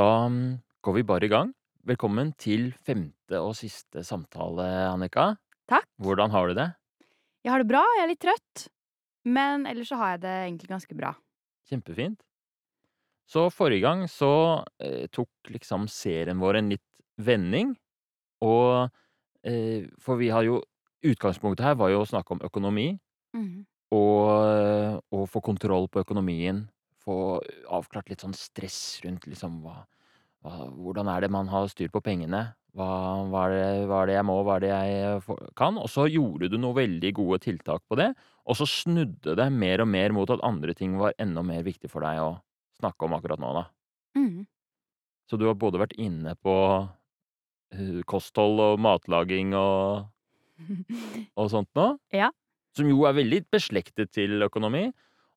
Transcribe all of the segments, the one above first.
Da mm, går vi bare i gang. Velkommen til femte og siste samtale, Annika. Takk. Hvordan har du det? Jeg har det bra, jeg er litt trøtt. Men ellers så har jeg det egentlig ganske bra. Kjempefint. Så forrige gang så eh, tok liksom serien vår en litt vending. Og eh, For vi har jo Utgangspunktet her var jo å snakke om økonomi. mm. Og, og få kontroll på økonomien. Få avklart litt sånn stress rundt liksom hva, hva Hvordan er det man har styr på pengene? Hva, hva, er det, hva er det jeg må, hva er det jeg får- kan? Og så gjorde du noen veldig gode tiltak på det. Og så snudde det mer og mer mot at andre ting var enda mer viktig for deg å snakke om akkurat nå, da. Mm. Så du har både vært inne på eh, kosthold og matlaging og, og sånt nå. Ja. Som jo er veldig beslektet til økonomi.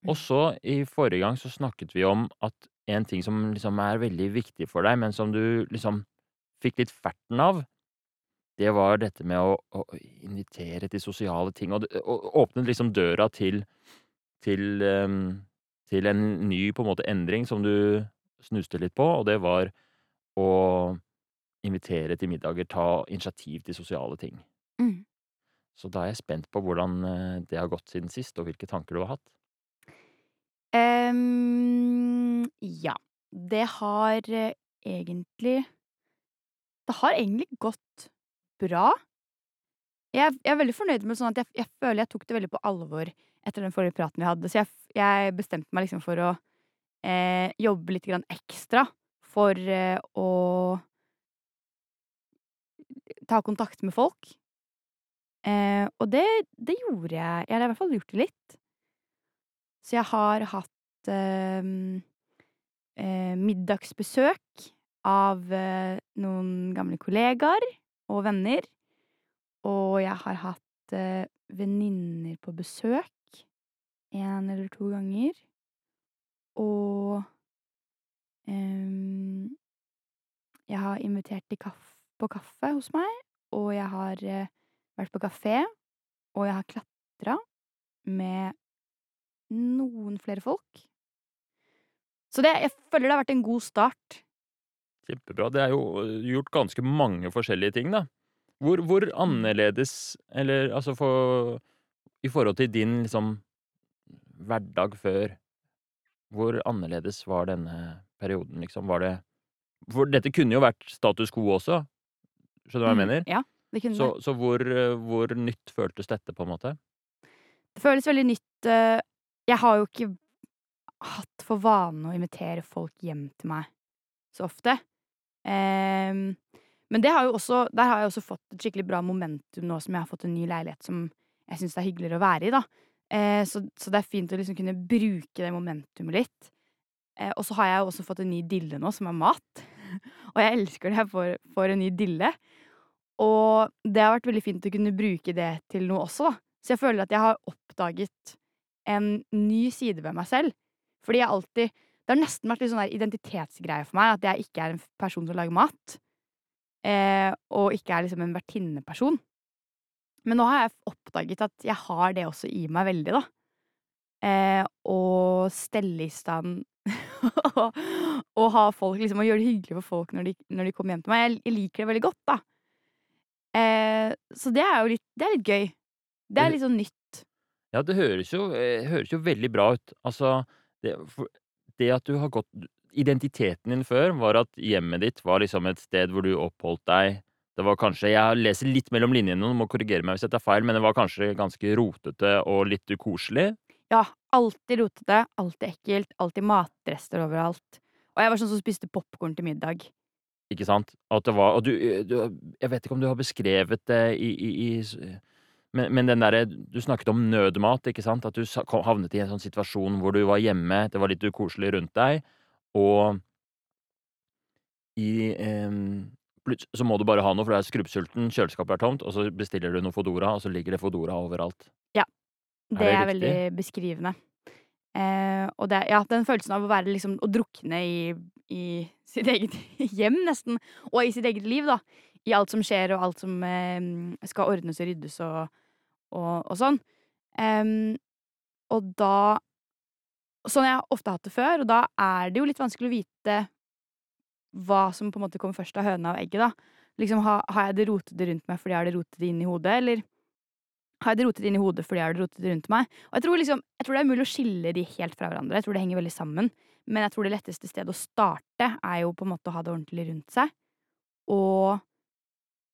Og så i forrige gang så snakket vi om at en ting som liksom er veldig viktig for deg, men som du liksom fikk litt ferten av, det var dette med å, å invitere til sosiale ting. Og, og åpnet liksom døra til til, ehm, til en ny på en måte endring som du snuste litt på, og det var å invitere til middager, ta initiativ til sosiale ting. Mm. Så da er jeg spent på hvordan eh, det har gått siden sist, og hvilke tanker du har hatt. Ja. Det har eh, egentlig Det har egentlig gått bra. Jeg, jeg er veldig fornøyd med sånn at jeg, jeg føler jeg tok det veldig på alvor etter den forrige praten vi hadde. Så jeg, jeg bestemte meg liksom for å eh, jobbe litt ekstra for eh, å ta kontakt med folk. Eh, og det, det gjorde jeg. Jeg har i hvert fall gjort det litt. Så jeg har hatt ehm, eh, middagsbesøk av eh, noen gamle kollegaer og venner. Og jeg har hatt eh, venninner på besøk en eller to ganger. Og ehm, jeg har invitert til kaff på kaffe hos meg, og jeg har eh, vært på kafé, og jeg har klatra med noen flere folk. Så det, jeg føler det har vært en god start. Kjempebra. Det er jo eh, gjort ganske mange forskjellige ting, da. Hvor, hvor annerledes, eller altså for I forhold til din liksom hverdag før, hvor annerledes var denne perioden, liksom? Var det For dette kunne jo vært status quo også, skjønner du hva jeg Mm, mener? Ja, det kunne Så, det. så hvor, eh, hvor nytt føltes dette, på en måte? Det føles veldig nytt. Jeg har jo ikke hatt for vane å invitere folk hjem til meg så ofte. Um, men har også, der har jeg også fått et skikkelig bra momentum nå som jeg har fått en ny leilighet som jeg syns er hyggeligere å være i, da. Eh, så, så det er fint å liksom kunne bruke det momentumet litt. Eh, og så har jeg også fått en ny dille nå, som er mat. og jeg elsker det jeg får, får en ny dille. Og det har vært veldig fint å kunne bruke det til noe også, da. Så jeg føler at jeg har oppdaget en ny side ved meg selv. Fordi jeg alltid Det har nesten vært litt sånn der identitetsgreie for meg at jeg ikke er en person som lager mat. Eh, og ikke er liksom en vertinneperson. Men nå har jeg oppdaget at jeg har det også i meg veldig, da. Eh, og stelle i stand og, ha folk liksom, og gjøre det hyggelig for folk når de, når de kommer hjem til meg. Jeg, jeg liker det veldig godt, da. Eh, så det er jo litt, det er litt gøy. Det Det- er litt sånn nytt. Ja, det høres jo, eh, høres jo veldig bra ut. Altså, det, for, det at du har gått Identiteten din før var at hjemmet ditt var liksom et sted hvor du oppholdt deg. Det var kanskje Jeg leser litt mellom linjene, du må korrigere meg hvis jeg tar feil, men det var kanskje ganske rotete og litt ukoselig. Ja, alltid rotete, alltid ekkelt, alltid matrester overalt. Og jeg var sånn som spiste popkorn til middag. Ikke sant? At det var Og du, du Jeg vet ikke om du har beskrevet det i, i, i s- men, men den der, Du snakket om nødmat, ikke sant? At du havnet i en sånn situasjon hvor du var hjemme, det var litt ukoselig rundt deg, og i eh, Så må du bare ha noe, for du er skrubbsulten, kjøleskapet er tomt, og så bestiller du noe Fodora, og så ligger det Fodora overalt. Det det er, veldig beskrivende. Eh, og det, ja, den følelsen av å være liksom Å drukne i, i sitt eget hjem, nesten. Og i sitt eget liv, da. I alt som skjer, og alt som eh, skal ordnes og ryddes og, og, og sånn. Um, og da Sånn jeg har ofte hatt det før, og da er det jo litt vanskelig å vite hva som på en måte kommer først av høna og egget, da. Liksom, ha, har jeg det rotete rundt meg fordi jeg har det rotete inn i hodet, eller har jeg det rotete inn i hodet fordi jeg har det rotete rundt meg? Og jeg tror, liksom, jeg tror det er mulig å skille de helt fra hverandre. Jeg tror det henger veldig sammen. Men jeg tror det letteste stedet å starte er jo på en måte å ha det ordentlig rundt seg. Og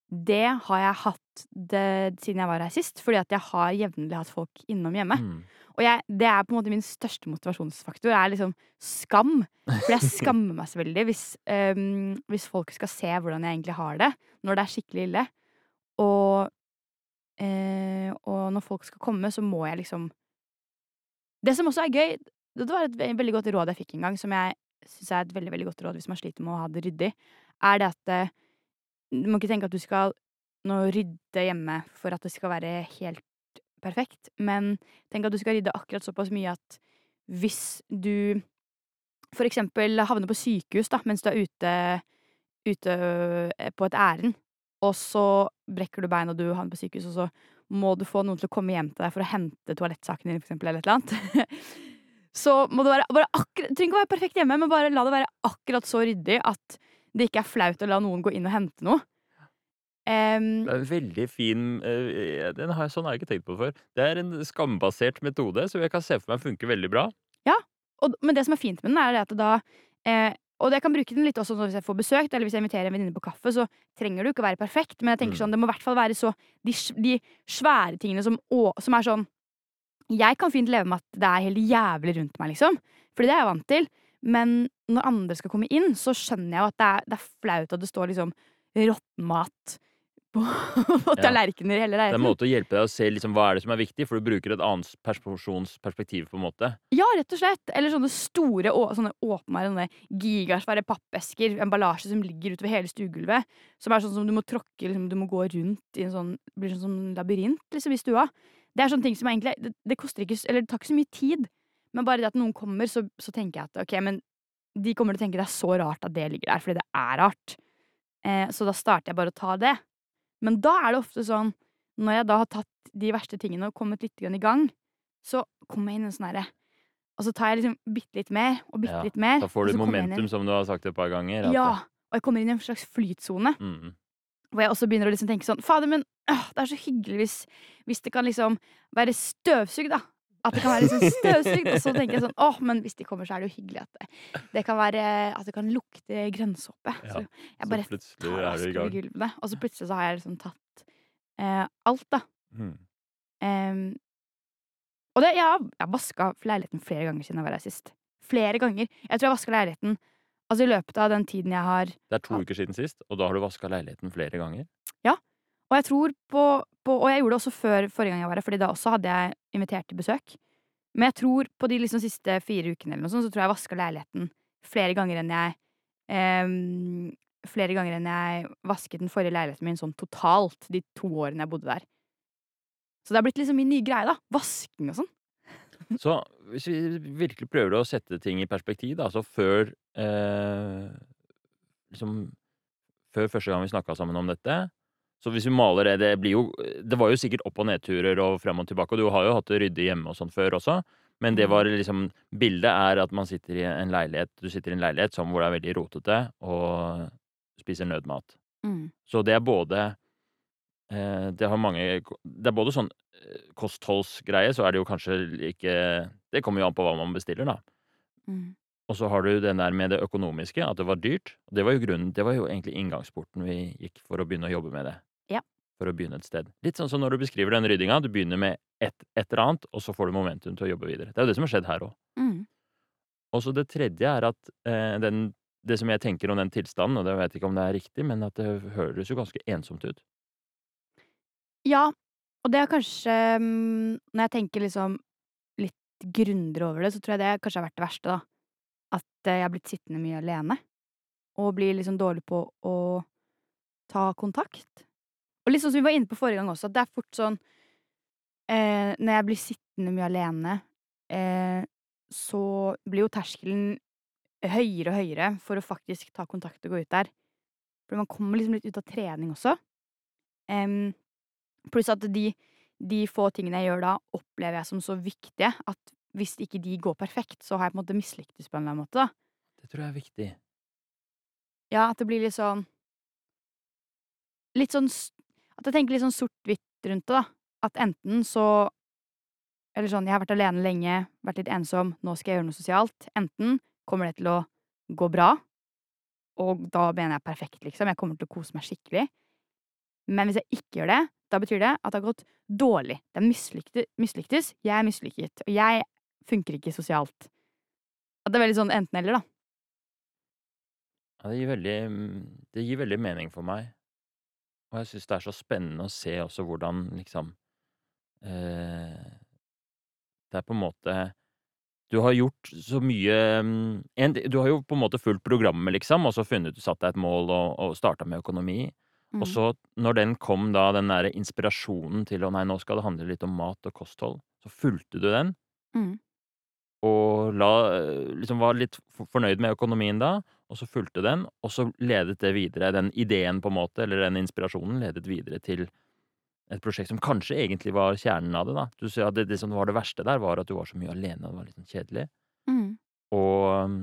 det har jeg hatt det, siden jeg var her sist, fordi at jeg har jevnlig hatt folk innom hjemme. Mm. Og jeg, det er på en måte min største motivasjonsfaktor. er liksom skam. For jeg skammer meg så veldig hvis, um, hvis folk skal se hvordan jeg egentlig har det når det er skikkelig ille. Og, uh, og når folk skal komme, så må jeg liksom Det som også er gøy Det var et veldig godt råd jeg fikk en gang, som jeg syns er et veldig veldig godt råd hvis man sliter med å ha det ryddig, er det at eh, du må ikke tenke at du skal nå rydde hjemme for at det skal være helt perfekt, men tenk at du skal rydde akkurat såpass mye at hvis du for eksempel havner på sykehus da, mens du er ute, ute øh, på et ærend, og så brekker du bein og du havner på sykehus, og så må du få noen til å komme hjem til deg for å hente toalettsakene dine, for eksempel, eller et eller annet. så må det være bare akkurat, trenger ikke å være perfekt hjemme, men bare la det være akkurat så ryddig at det ikke er flaut å la noen gå inn og hente noe. Um, Det er en veldig fin eh, den har jeg, Sånn har jeg ikke tenkt på før. Det er en skambasert metode som jeg kan se for meg funker veldig bra. og, men det som er fint med den, er at da eh, Og jeg kan bruke den litt også hvis jeg får besøk, eller hvis jeg inviterer en venninne på kaffe, så trenger du ikke å være perfekt, men jeg tenker Mm. sånn, det må i hvert fall være så De, de svære tingene som, å, som er sånn Jeg kan fint leve med at det er helt jævlig rundt meg, liksom. Fordi det er jeg vant til. Men når andre skal komme inn, så skjønner jeg jo at det er, det er flaut at det står liksom råttmat mat på, på tallerkener i hele Det er en måte å hjelpe deg å se liksom, hva er det som er viktig, for du bruker et annet persons perspektiv. på en måte. Ja, rett og slett. Eller sånne store, sånne åpenbare, sånne gigasvære pappesker, emballasje som ligger utover hele stuegulvet. Som er sånn som du må tråkke, liksom, du må gå rundt i en sånn blir sånn som en labyrint liksom, i stua. Det er sånne ting som egentlig det, det koster ikke Eller det tar ikke så mye tid. Men bare det at noen kommer, så, så tenker jeg at ok, men de kommer til å tenke det er så rart at det ligger der, fordi det er rart. Eh, så da starter jeg bare å ta det. Men da er det ofte sånn, når jeg da har tatt de verste tingene og kommet litt i gang, så kommer jeg inn i en sånn herre Og så tar jeg liksom bitte litt mer og bitte Ja, litt mer. Da får du momentum, som du har sagt et par ganger. Ja. Og jeg kommer inn i en slags flytsone. Mm. Hvor jeg også begynner å liksom tenke sånn Fader, men øh, det er så hyggelig hvis, hvis det kan liksom være støvsugd, da. At det kan være liksom støvsugd. Og så tenker jeg sånn Åh, men hvis de kommer, så er det jo hyggelig at det, det kan være At det kan lukte grønnsåpe. Ja, Så jeg bare plutselig tar og gang. gulvene. Og så plutselig så har jeg liksom tatt eh, alt, da. Mm. Um, og det, jeg har, har vaska leiligheten flere ganger siden jeg var her sist. Flere ganger. Jeg tror jeg vaska leiligheten Altså i løpet av den tiden jeg har Det er to uker siden sist, og da har du vaska leiligheten flere ganger. Og jeg tror på, på Og jeg gjorde det også før forrige gang jeg var her, Fordi da også hadde jeg invitert til besøk. Men jeg tror på de liksom siste fire ukene eller noe sånt, så tror jeg jeg vaska leiligheten flere ganger enn jeg em, Flere ganger enn jeg vasket den forrige leiligheten min sånn totalt de to årene jeg bodde der. Så det har blitt liksom min nye greie, da. Vasking og sånn. Så hvis vi virkelig prøver å sette ting i perspektiv, da, så før eh, Liksom Før første gang vi snakka sammen om dette Så hvis vi maler det Det blir jo Det var jo sikkert opp- og nedturer og frem og tilbake, og du har jo hatt det ryddig hjemme og sånn før også, men det Mm. var liksom Bildet er at man sitter i en leilighet Du sitter i en leilighet som hvor det er veldig rotete, og spiser nødmat. Mm. Så det er både eh, Det har mange Det er både sånn eh, kostholdsgreie, så er det jo kanskje ikke Det kommer jo an på hva man bestiller, da. Mm. Og så har du den der med det økonomiske, at det var dyrt. Og det var jo grunnen, det var jo egentlig inngangsporten vi gikk for å begynne å jobbe med det. For å begynne et sted. Litt sånn som når du beskriver den ryddinga. Du begynner med et, et eller annet, og så får du momentum til å jobbe videre. Det er jo det som har skjedd her òg. Mm. Og så det tredje er at eh, den, det som jeg tenker om den tilstanden, og det vet jeg ikke om det er riktig, men at det høres jo ganske ensomt ut. Ja, og det er kanskje mm, Når jeg tenker liksom litt grundigere over det, så tror jeg det kanskje har vært det verste, da. At eh, jeg har blitt sittende mye alene. Og blir liksom dårlig på å ta kontakt. Og litt sånn som vi var inne på forrige gang også, at det er fort sånn eh, Når jeg blir sittende mye alene, eh, så blir jo terskelen høyere og høyere for å faktisk ta kontakt og gå ut der. For man kommer liksom litt ut av trening også. Em, Pluss at de, de få tingene jeg gjør da, opplever jeg som så viktige at hvis ikke de går perfekt, så har jeg på en måte mislyktes på en eller annen måte. da. Det tror jeg er viktig. Ja, at det blir litt sånn Litt sånn At jeg tenker litt sånn sort-hvitt rundt det, da. At enten så Eller sånn, jeg har vært alene lenge, vært litt ensom, nå skal jeg gjøre noe sosialt. Enten kommer det til å gå bra, og da mener jeg perfekt, liksom. Jeg kommer til å kose meg skikkelig. Men hvis jeg ikke gjør det, da betyr det at det har gått dårlig. Det er mislyktes, jeg er mislykket, og jeg funker ikke sosialt. At det er veldig sånn enten-eller, da. Ja, det gir veldig mm, Det gir veldig mening for meg. Og jeg syns det er så spennende å se også hvordan liksom eh, Det er på en måte Du har gjort så mye mm, en, Du har jo på en måte fulgt programmet, liksom, og så funnet ut satt deg et mål og, og starta med økonomi. Mm. Og så, når den kom, da, den derre inspirasjonen til å nei, nå skal det handle litt om mat og kosthold, så fulgte du den. Mm. Og la, liksom var litt fornøyd med økonomien da, og så fulgte den, og så ledet det videre, den ideen på en måte, eller den inspirasjonen, ledet videre til et prosjekt som kanskje egentlig var kjernen av det, da. Du ser at det, det som var det verste der, var at du var så mye alene, og det var litt sånn kjedelig. Mm. Og,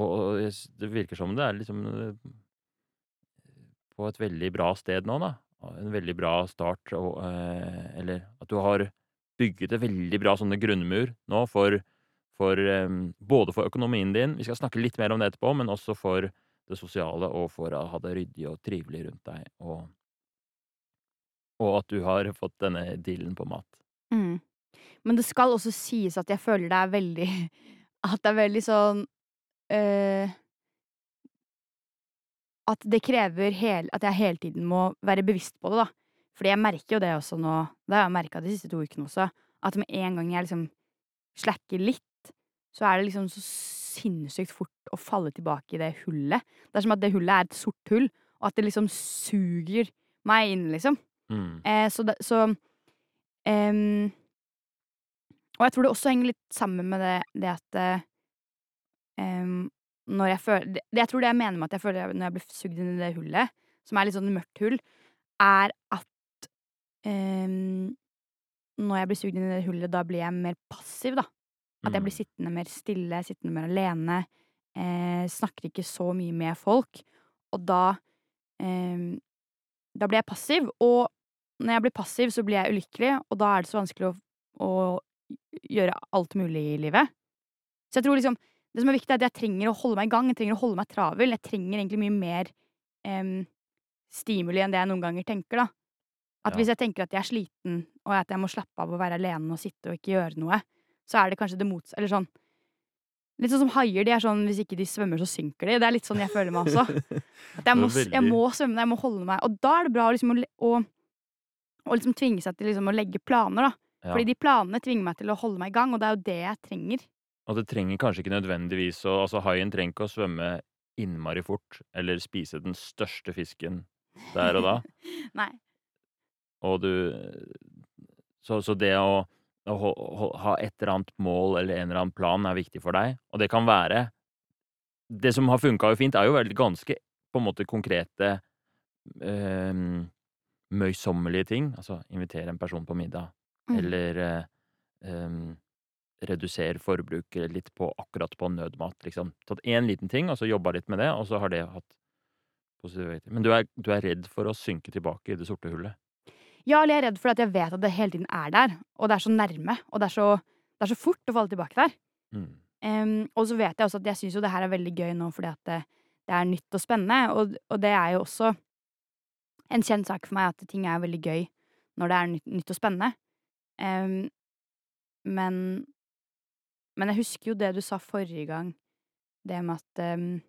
og, og det virker som det er liksom eh, på et veldig bra sted nå, da. En veldig bra start, og, eh, eller at du har bygget et veldig bra sånne grunnmur nå for, for um, både for økonomien din, vi skal snakke litt mer om det etterpå, men også for det sosiale, og for å ha det ryddig og trivelig rundt deg, og, og at du har fått denne dealen på mat. Mm. Men det skal også sies at jeg føler det er veldig At det er veldig sånn øh, At det krever hel, at jeg hele tiden må være bevisst på det, da. Fordi jeg merker jo det også nå, det har jeg merka de siste to ukene også, at med en gang jeg liksom slacker litt, så er det liksom så sinnssykt fort å falle tilbake i det hullet. Det er som at det hullet er et sort hull, og at det liksom suger meg inn, liksom. Mm. Eh, så det, så um, Og jeg tror det også henger litt sammen med det, det at ehm, Når jeg føler det, Jeg tror det jeg mener med at jeg føler når jeg blir sugd inn i det hullet, som er litt sånn mørkt hull, er at Når jeg blir sugd inn i det hullet, da blir jeg mer passiv, da. At jeg blir Mm. sittende mer stille, sittende mer alene. Eh, snakker ikke så mye med folk. Og da eh, Da blir jeg passiv, og når jeg blir passiv, så blir jeg ulykkelig, og da er det så vanskelig å, å gjøre alt mulig i livet. Så jeg tror liksom Det som er viktig, er at jeg trenger å holde meg i gang, jeg trenger å holde meg travel. Jeg trenger egentlig mye mer eh, stimuli enn det jeg noen ganger tenker, da. At Ja. hvis jeg tenker at jeg er sliten, og at jeg må slappe av og være alene og sitte og ikke gjøre noe, så er det kanskje det motsatte. Eller sånn Litt sånn som haier. De er sånn hvis ikke de svømmer, så synker de. Det er litt sånn jeg føler meg også. At jeg må, jeg må svømme, jeg må holde meg. Og da er det bra liksom, å, å, å liksom tvinge seg til liksom, å legge planer, da. Ja. Fordi de planene tvinger meg til å holde meg i gang, og det er jo det jeg trenger. Og det trenger kanskje ikke nødvendigvis å Altså, haien trenger ikke å svømme innmari fort, eller spise den største fisken der og da. Nei. Og du Så, så det å, å ha et eller annet mål eller en eller annen plan er viktig for deg, og det kan være Det som har funka jo fint, er jo veldig ganske på en måte konkrete eh, møysommelige ting. Altså invitere en person på middag, Mm. eller eh, em, redusere forbruket litt på akkurat på nødmat, liksom. Tatt én liten ting, og så jobba litt med det, og så har det hatt positive. Men du er, du er redd for å synke tilbake i det sorte hullet? Ja, eller jeg er redd for at jeg vet at det hele tiden er der, og det er så nærme, og det er så, det er så fort å falle tilbake der. Mm. Um, og så vet jeg også at jeg syns jo det her er veldig gøy nå fordi at det, det er nytt og spennende, og, og det er jo også en kjent sak for meg at ting er veldig gøy når det er nytt, nytt og spennende. Um, men Men jeg husker jo det du sa forrige gang, det med at em,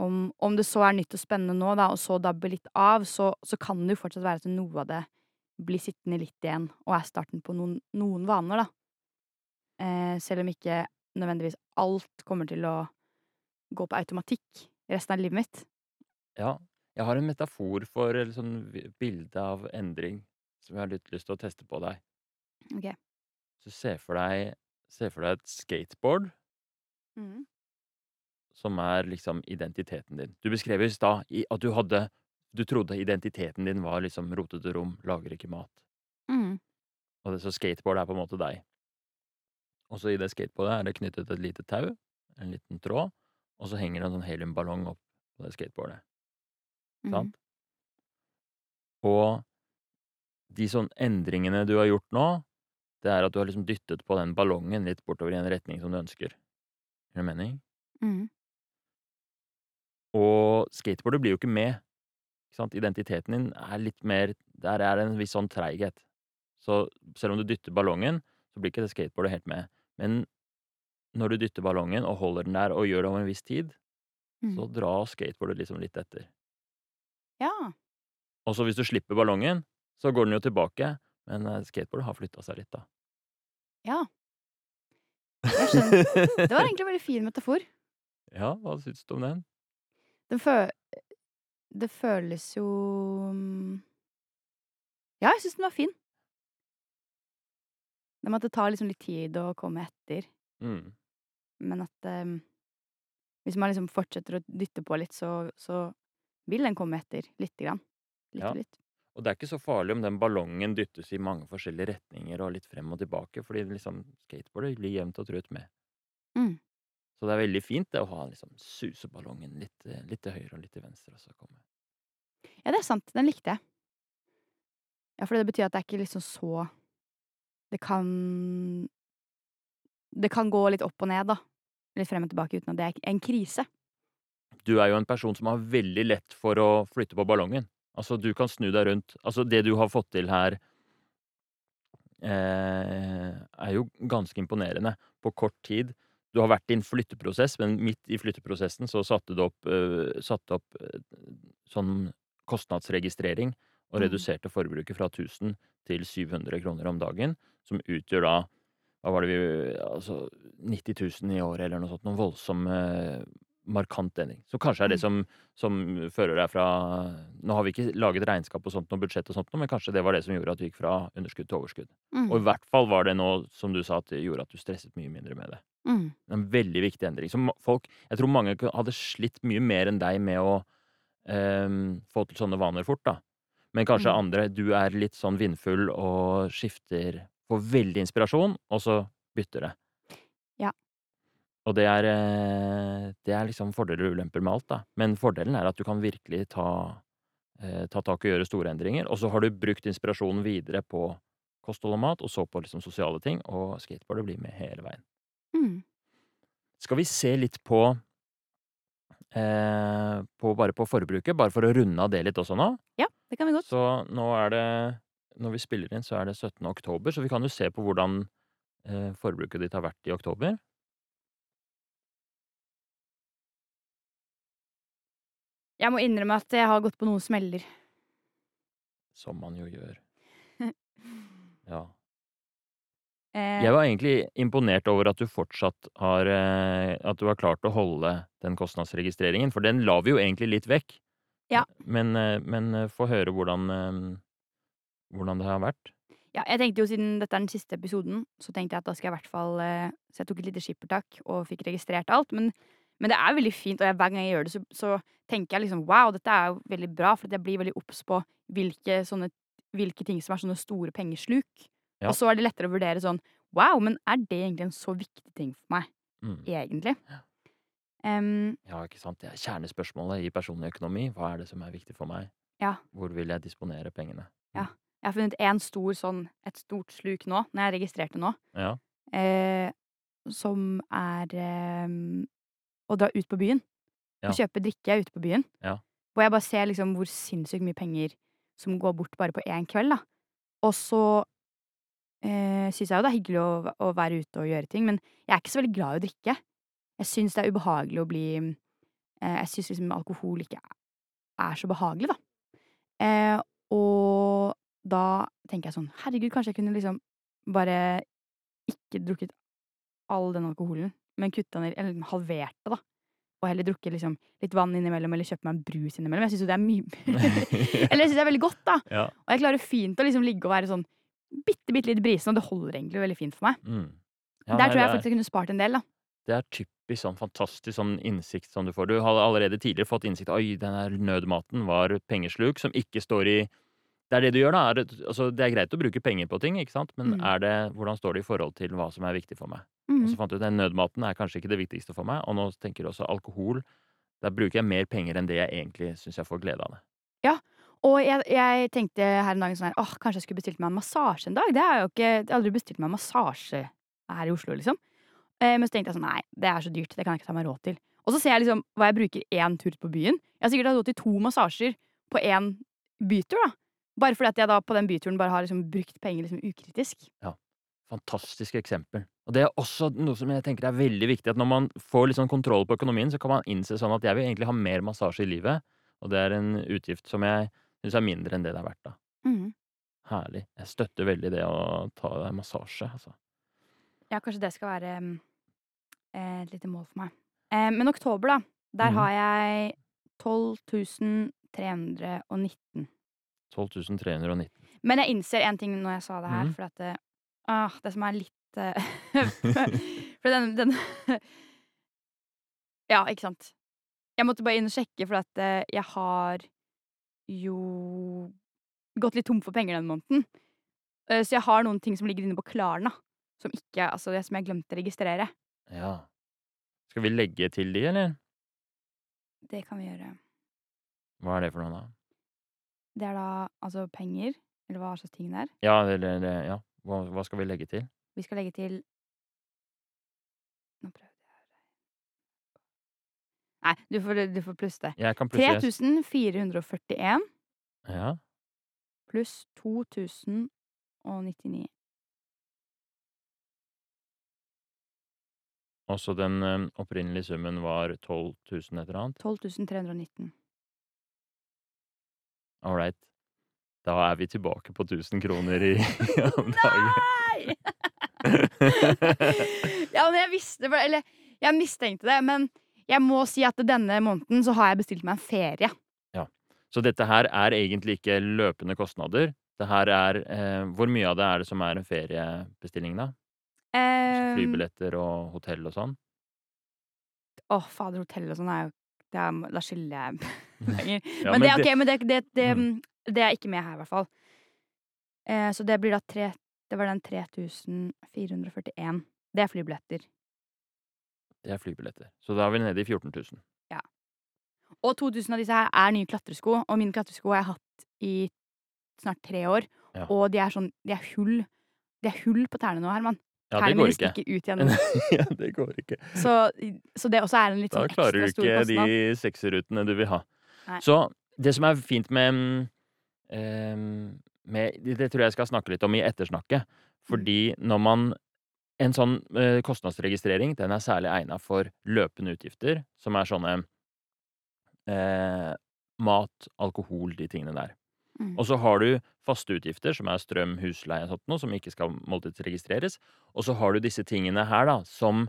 om, om det så er nytt og spennende nå, da, og så dabber litt av, så, så kan det jo fortsatt være at noe av det blir sittende litt igjen, og er starten på noen, noen vaner, da. Eh, selv om ikke nødvendigvis alt kommer til å gå på automatikk resten av livet mitt. Ja. Jeg har en metafor for eller sånn bilde av endring som jeg har litt lyst til å teste på deg. Ok. Så se for deg, se for deg et skateboard som er liksom identiteten din. Du beskrev i stad at du hadde Du trodde identiteten din var liksom rotete rom, lager ikke mat. Mm. Og det, så skateboard er på en måte deg. Og så i det skateboardet er det knyttet et lite tau, en liten tråd, og så henger det en sånn heliumballong opp på det skateboardet. Sant? Og de sånn endringene du har gjort nå, det er at du har liksom dyttet på den ballongen litt bortover i en retning som du ønsker. Gir det mening? Mhm. Og skateboardet blir jo ikke med. Ikke? Identiteten din er litt mer Der er det en viss sånn treighet. Så selv om du dytter ballongen, så blir ikke det skateboardet helt med. Men når du dytter ballongen og holder den der og gjør det over en viss tid, så Mhm. drar skateboardet liksom litt etter. Ja. Og så hvis du slipper ballongen, så går den jo tilbake, men eh, skateboardet har flytta seg litt, da. Ja. Jeg skjønner. Det var egentlig en veldig fin metafor. Ja, hva syns du om den? Den fø det føles jo mm, Ja, jeg syns den var fin. Det med at det tar liksom litt tid å komme etter, Mm. men at um, hvis man liksom fortsetter å dytte på litt, så, så vil den komme etter lite grann. Litt Ja. og litt. Og det er ikke så farlig om den ballongen dyttes i mange forskjellige retninger og litt frem og tilbake, fordi liksom skateboardet blir jevnt og trutt med. Mm. Så det er veldig fint det å ha liksom suseballongen litt, eh, litt til høyre og litt til venstre. Ja, det er sant. Den likte jeg. Ja, for det betyr at det er ikke liksom så Det kan Det kan gå litt opp og ned, da. Litt frem og tilbake uten at det er en krise. Du er jo en person som har veldig lett for å flytte på ballongen. Altså, du kan snu deg rundt. Altså, det du har fått til her eh, er jo ganske imponerende på kort tid. Du har vært i en flytteprosess, men midt i flytteprosessen så satte du opp, uh, satte opp uh, sånn kostnadsregistrering og Mm. reduserte forbruket fra 1000 til 700 kroner om dagen, som utgjør da hva var det vi Altså 90 000 i året eller noe sånt. Noen voldsom uh, markant endring. Som kanskje er det Mm. som, som fører deg fra Nå har vi ikke laget regnskap og sånt noe budsjett og sånt men kanskje det var det som gjorde at du gikk fra underskudd til overskudd. Mm. Og i hvert fall var det nå, som du sa, at det gjorde at du stresset mye mindre med det. Mm. En veldig viktig endring. Som folk Jeg tror mange hadde slitt mye mer enn deg med å ehm, få til sånne vaner fort, da. Men kanskje Mm. andre Du er litt sånn vindfull og skifter Får veldig inspirasjon, og så bytter det. Ja. Og det er eh, Det er liksom fordeler og ulemper med alt, da. Men fordelen er at du kan virkelig ta eh, ta tak og gjøre store endringer. Og så har du brukt inspirasjonen videre på kosthold og mat, og så på liksom sosiale ting, og skateboardet blir med hele veien. Mm. Skal vi se litt på eh, på bare på forbruket, bare for å runde av det litt også nå? Ja, det kan vi godt. Så nå er det Når vi spiller inn, så er det 17. oktober, så vi kan jo se på hvordan eh, forbruket ditt har vært i oktober. Jeg må innrømme at jeg har gått på noen smeller. Som man jo gjør. Ja. Eh, Jeg var egentlig imponert over at du fortsatt har eh, At du har klart å holde den kostnadsregistreringen, for den la vi jo egentlig litt vekk. Ja. Men, eh, men få høre hvordan hvordan det har vært. ja, jeg tenkte jo Siden dette er den siste episoden, så tenkte jeg at da skal jeg i hvert fall Så jeg tok et lite skippertak og fikk registrert alt. Men, men det er veldig fint, og jeg, hver gang jeg gjør det, så, så tenker jeg liksom wow, dette er jo veldig bra, for jeg blir veldig obs på hvilke, sånne, hvilke ting som er sånne store pengesluk. Ja. Og så er det lettere å vurdere sånn wow, men er det egentlig en så viktig ting for meg? Mm. Egentlig. Um, Ja, ikke sant. Det er kjernespørsmålet i personlig økonomi. Hva er det som er viktig for meg? Ja. Hvor vil jeg disponere pengene? jeg har funnet en stor sånn, et stort sluk nå, når jeg registrerte nå, Ja. eh, som er eh, å dra ut på byen. Ja. Å kjøpe drikke ute på byen. Ja. Hvor jeg bare ser liksom hvor sinnssykt mye penger som går bort bare på én kveld. da. Og så eh, syns jeg jo det er hyggelig å, å være ute og gjøre ting, men jeg er ikke så veldig glad i å drikke. Jeg syns det er ubehagelig å bli eh, Jeg syns liksom alkohol ikke er så behagelig, da. Eh, og da tenker jeg sånn Herregud, kanskje jeg kunne liksom bare ikke drukket all den alkoholen, men kutta ned, eller halvert det, da. Og heller drukket liksom litt vann innimellom, eller kjøpt meg en brus innimellom. Jeg syns jo det er mye Eller jeg syns det er veldig godt, da. ja. Og jeg klarer fint å liksom ligge og være sånn bitte, bitte litt brisen, og det holder egentlig veldig fint for meg. Mm. Ja, Der nei, tror jeg er- faktisk jeg kunne spart en del, da. Det er typisk sånn fantastisk sånn innsikt som du får. Du har allerede tidligere fått innsikt Oi, den der nødmaten var pengesluk som ikke står i det er det du gjør, da. Er altså, det er greit å bruke penger på ting, ikke sant, men Mm. er det, hvordan står det i forhold til hva som er viktig for meg? Og Mhm. så fant du ut at nødmaten er kanskje ikke det viktigste for meg, og nå tenker du også alkohol. Der bruker jeg mer penger enn det jeg egentlig syns jeg får glede av det. Og jeg, jeg tenkte her en dag sånn her, åh, kanskje jeg skulle bestilt meg en massasje en dag. Det har jeg jo ikke, jeg har aldri bestilt meg en massasje her i Oslo, liksom. Eh, men så tenkte jeg sånn, nei, det er så dyrt, det kan jeg ikke ta meg råd til. Og så ser jeg liksom hva jeg bruker én tur på byen. Jeg har sikkert hatt råd til to massasjer på én bytur, da. Bare fordi at jeg da på den byturen bare har liksom brukt penger liksom ukritisk. Ja. Fantastisk eksempel. Og det er også noe som jeg tenker er veldig viktig, at når man får litt sånn kontroll på økonomien, så kan man innse sånn at jeg vil egentlig ha mer massasje i livet, og det er en utgift som jeg syns er mindre enn det det er verdt, da. Mm. Herlig. Jeg støtter veldig det å ta massasje, altså. Ja, kanskje det skal være mm, eh, et lite mål for meg. Eh, men oktober, da. Der mm. har jeg 12.319. 12.319. Men jeg innser en ting når jeg sa det her, mm. for at det, ah, det som er litt eh, For den, den Ja, ikke sant. Jeg måtte bare inn og sjekke, for at eh, jeg har jo gått litt tom for penger denne måneden. Eh, Så jeg har noen ting som ligger inne på Klarna, som, ikke, altså det som jeg glemte å registrere. Ja. Skal vi legge til de, eller? Det kan vi gjøre. Hva er det for noe, da? Det er da altså penger, eller hva slags ting det er. Ja, eller eller- ja. Hva, hva skal vi legge til? Vi skal legge til Nå prøvde jeg å Nei, du får, du får plusse det. Jeg kan plusse 3441 Ja. pluss 2099. Og så den eh, opprinnelige summen var 12 000 et eller annet. 12.319. All right. Da er vi tilbake på 1000 kroner i. Nei! ja, men jeg visste Eller, jeg mistenkte det, men jeg må si at denne måneden så har jeg bestilt meg en ferie. Ja. Så dette her er egentlig ikke løpende kostnader. Det her er eh, Hvor mye av det er det som er en feriebestilling, da? Eh, flybilletter og hotell og sånn? Å, fader, hotell og sånn er jo det er, Da skylder jeg penger. Ja, men, det, okay, men det, det, det, Mm. det er ikke med her, i hvert fall. Eh, så det blir da tre Det var den 3441. Det er flybilletter. Det er flybilletter. Så da er vi nede i 14 000. Ja. Og 2000 av disse her er nye klatresko, og mine klatresko har jeg hatt i snart tre år. Ja. Og de er sånn De er hull. De er hull på tærne nå, Herman. Ja, det går ikke. ja, det går ikke. Så, så det også er en litt Da sånn klarer du ikke de sekserutene sekserrutene du vil ha. Nei. Så det som er fint med, mm, med Det tror jeg jeg skal snakke litt om i ettersnakket. Fordi når man En sånn eh, kostnadsregistrering den er særlig egna for løpende utgifter, som er sånne eh, mat, alkohol, de tingene der. Mm. Og så har du faste utgifter, som er strøm, husleie og sånt noe, som ikke skal måltidsregistreres. Og så har du disse tingene her, da, som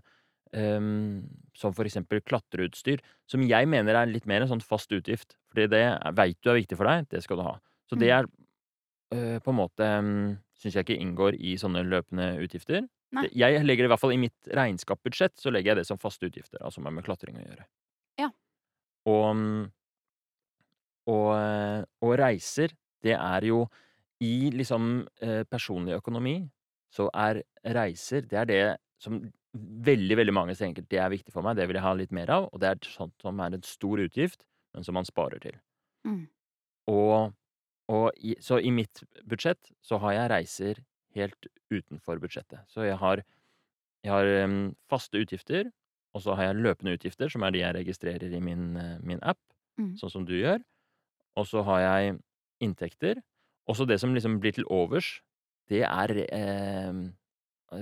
Um, som for eksempel klatreutstyr, som jeg mener er litt mer en sånn fast utgift. Fordi det veit du er viktig for deg, det skal du ha. Så det Mm. er uh, på en måte um, Syns jeg ikke inngår i sånne løpende utgifter. Nei. Jeg legger det i hvert fall i mitt regnskapsbudsjett, så legger jeg det som faste utgifter. Altså med, med klatring å gjøre. Ja. Og mm, og, eh, og reiser, det er jo I liksom eh, personlig økonomi så er reiser Det er det som veldig, veldig mange tenker det er viktig for meg, det vil jeg ha litt mer av. Og det er sånt som er en stor utgift, men som man sparer til. Mm. Og, og i, så i mitt budsjett så har jeg reiser helt utenfor budsjettet. Så jeg har, jeg har faste utgifter, og så har jeg løpende utgifter, som er de jeg registrerer i min, eh, min app, Mm. sånn som du gjør. Og så har jeg inntekter. Og så det som liksom blir til overs, det er eh,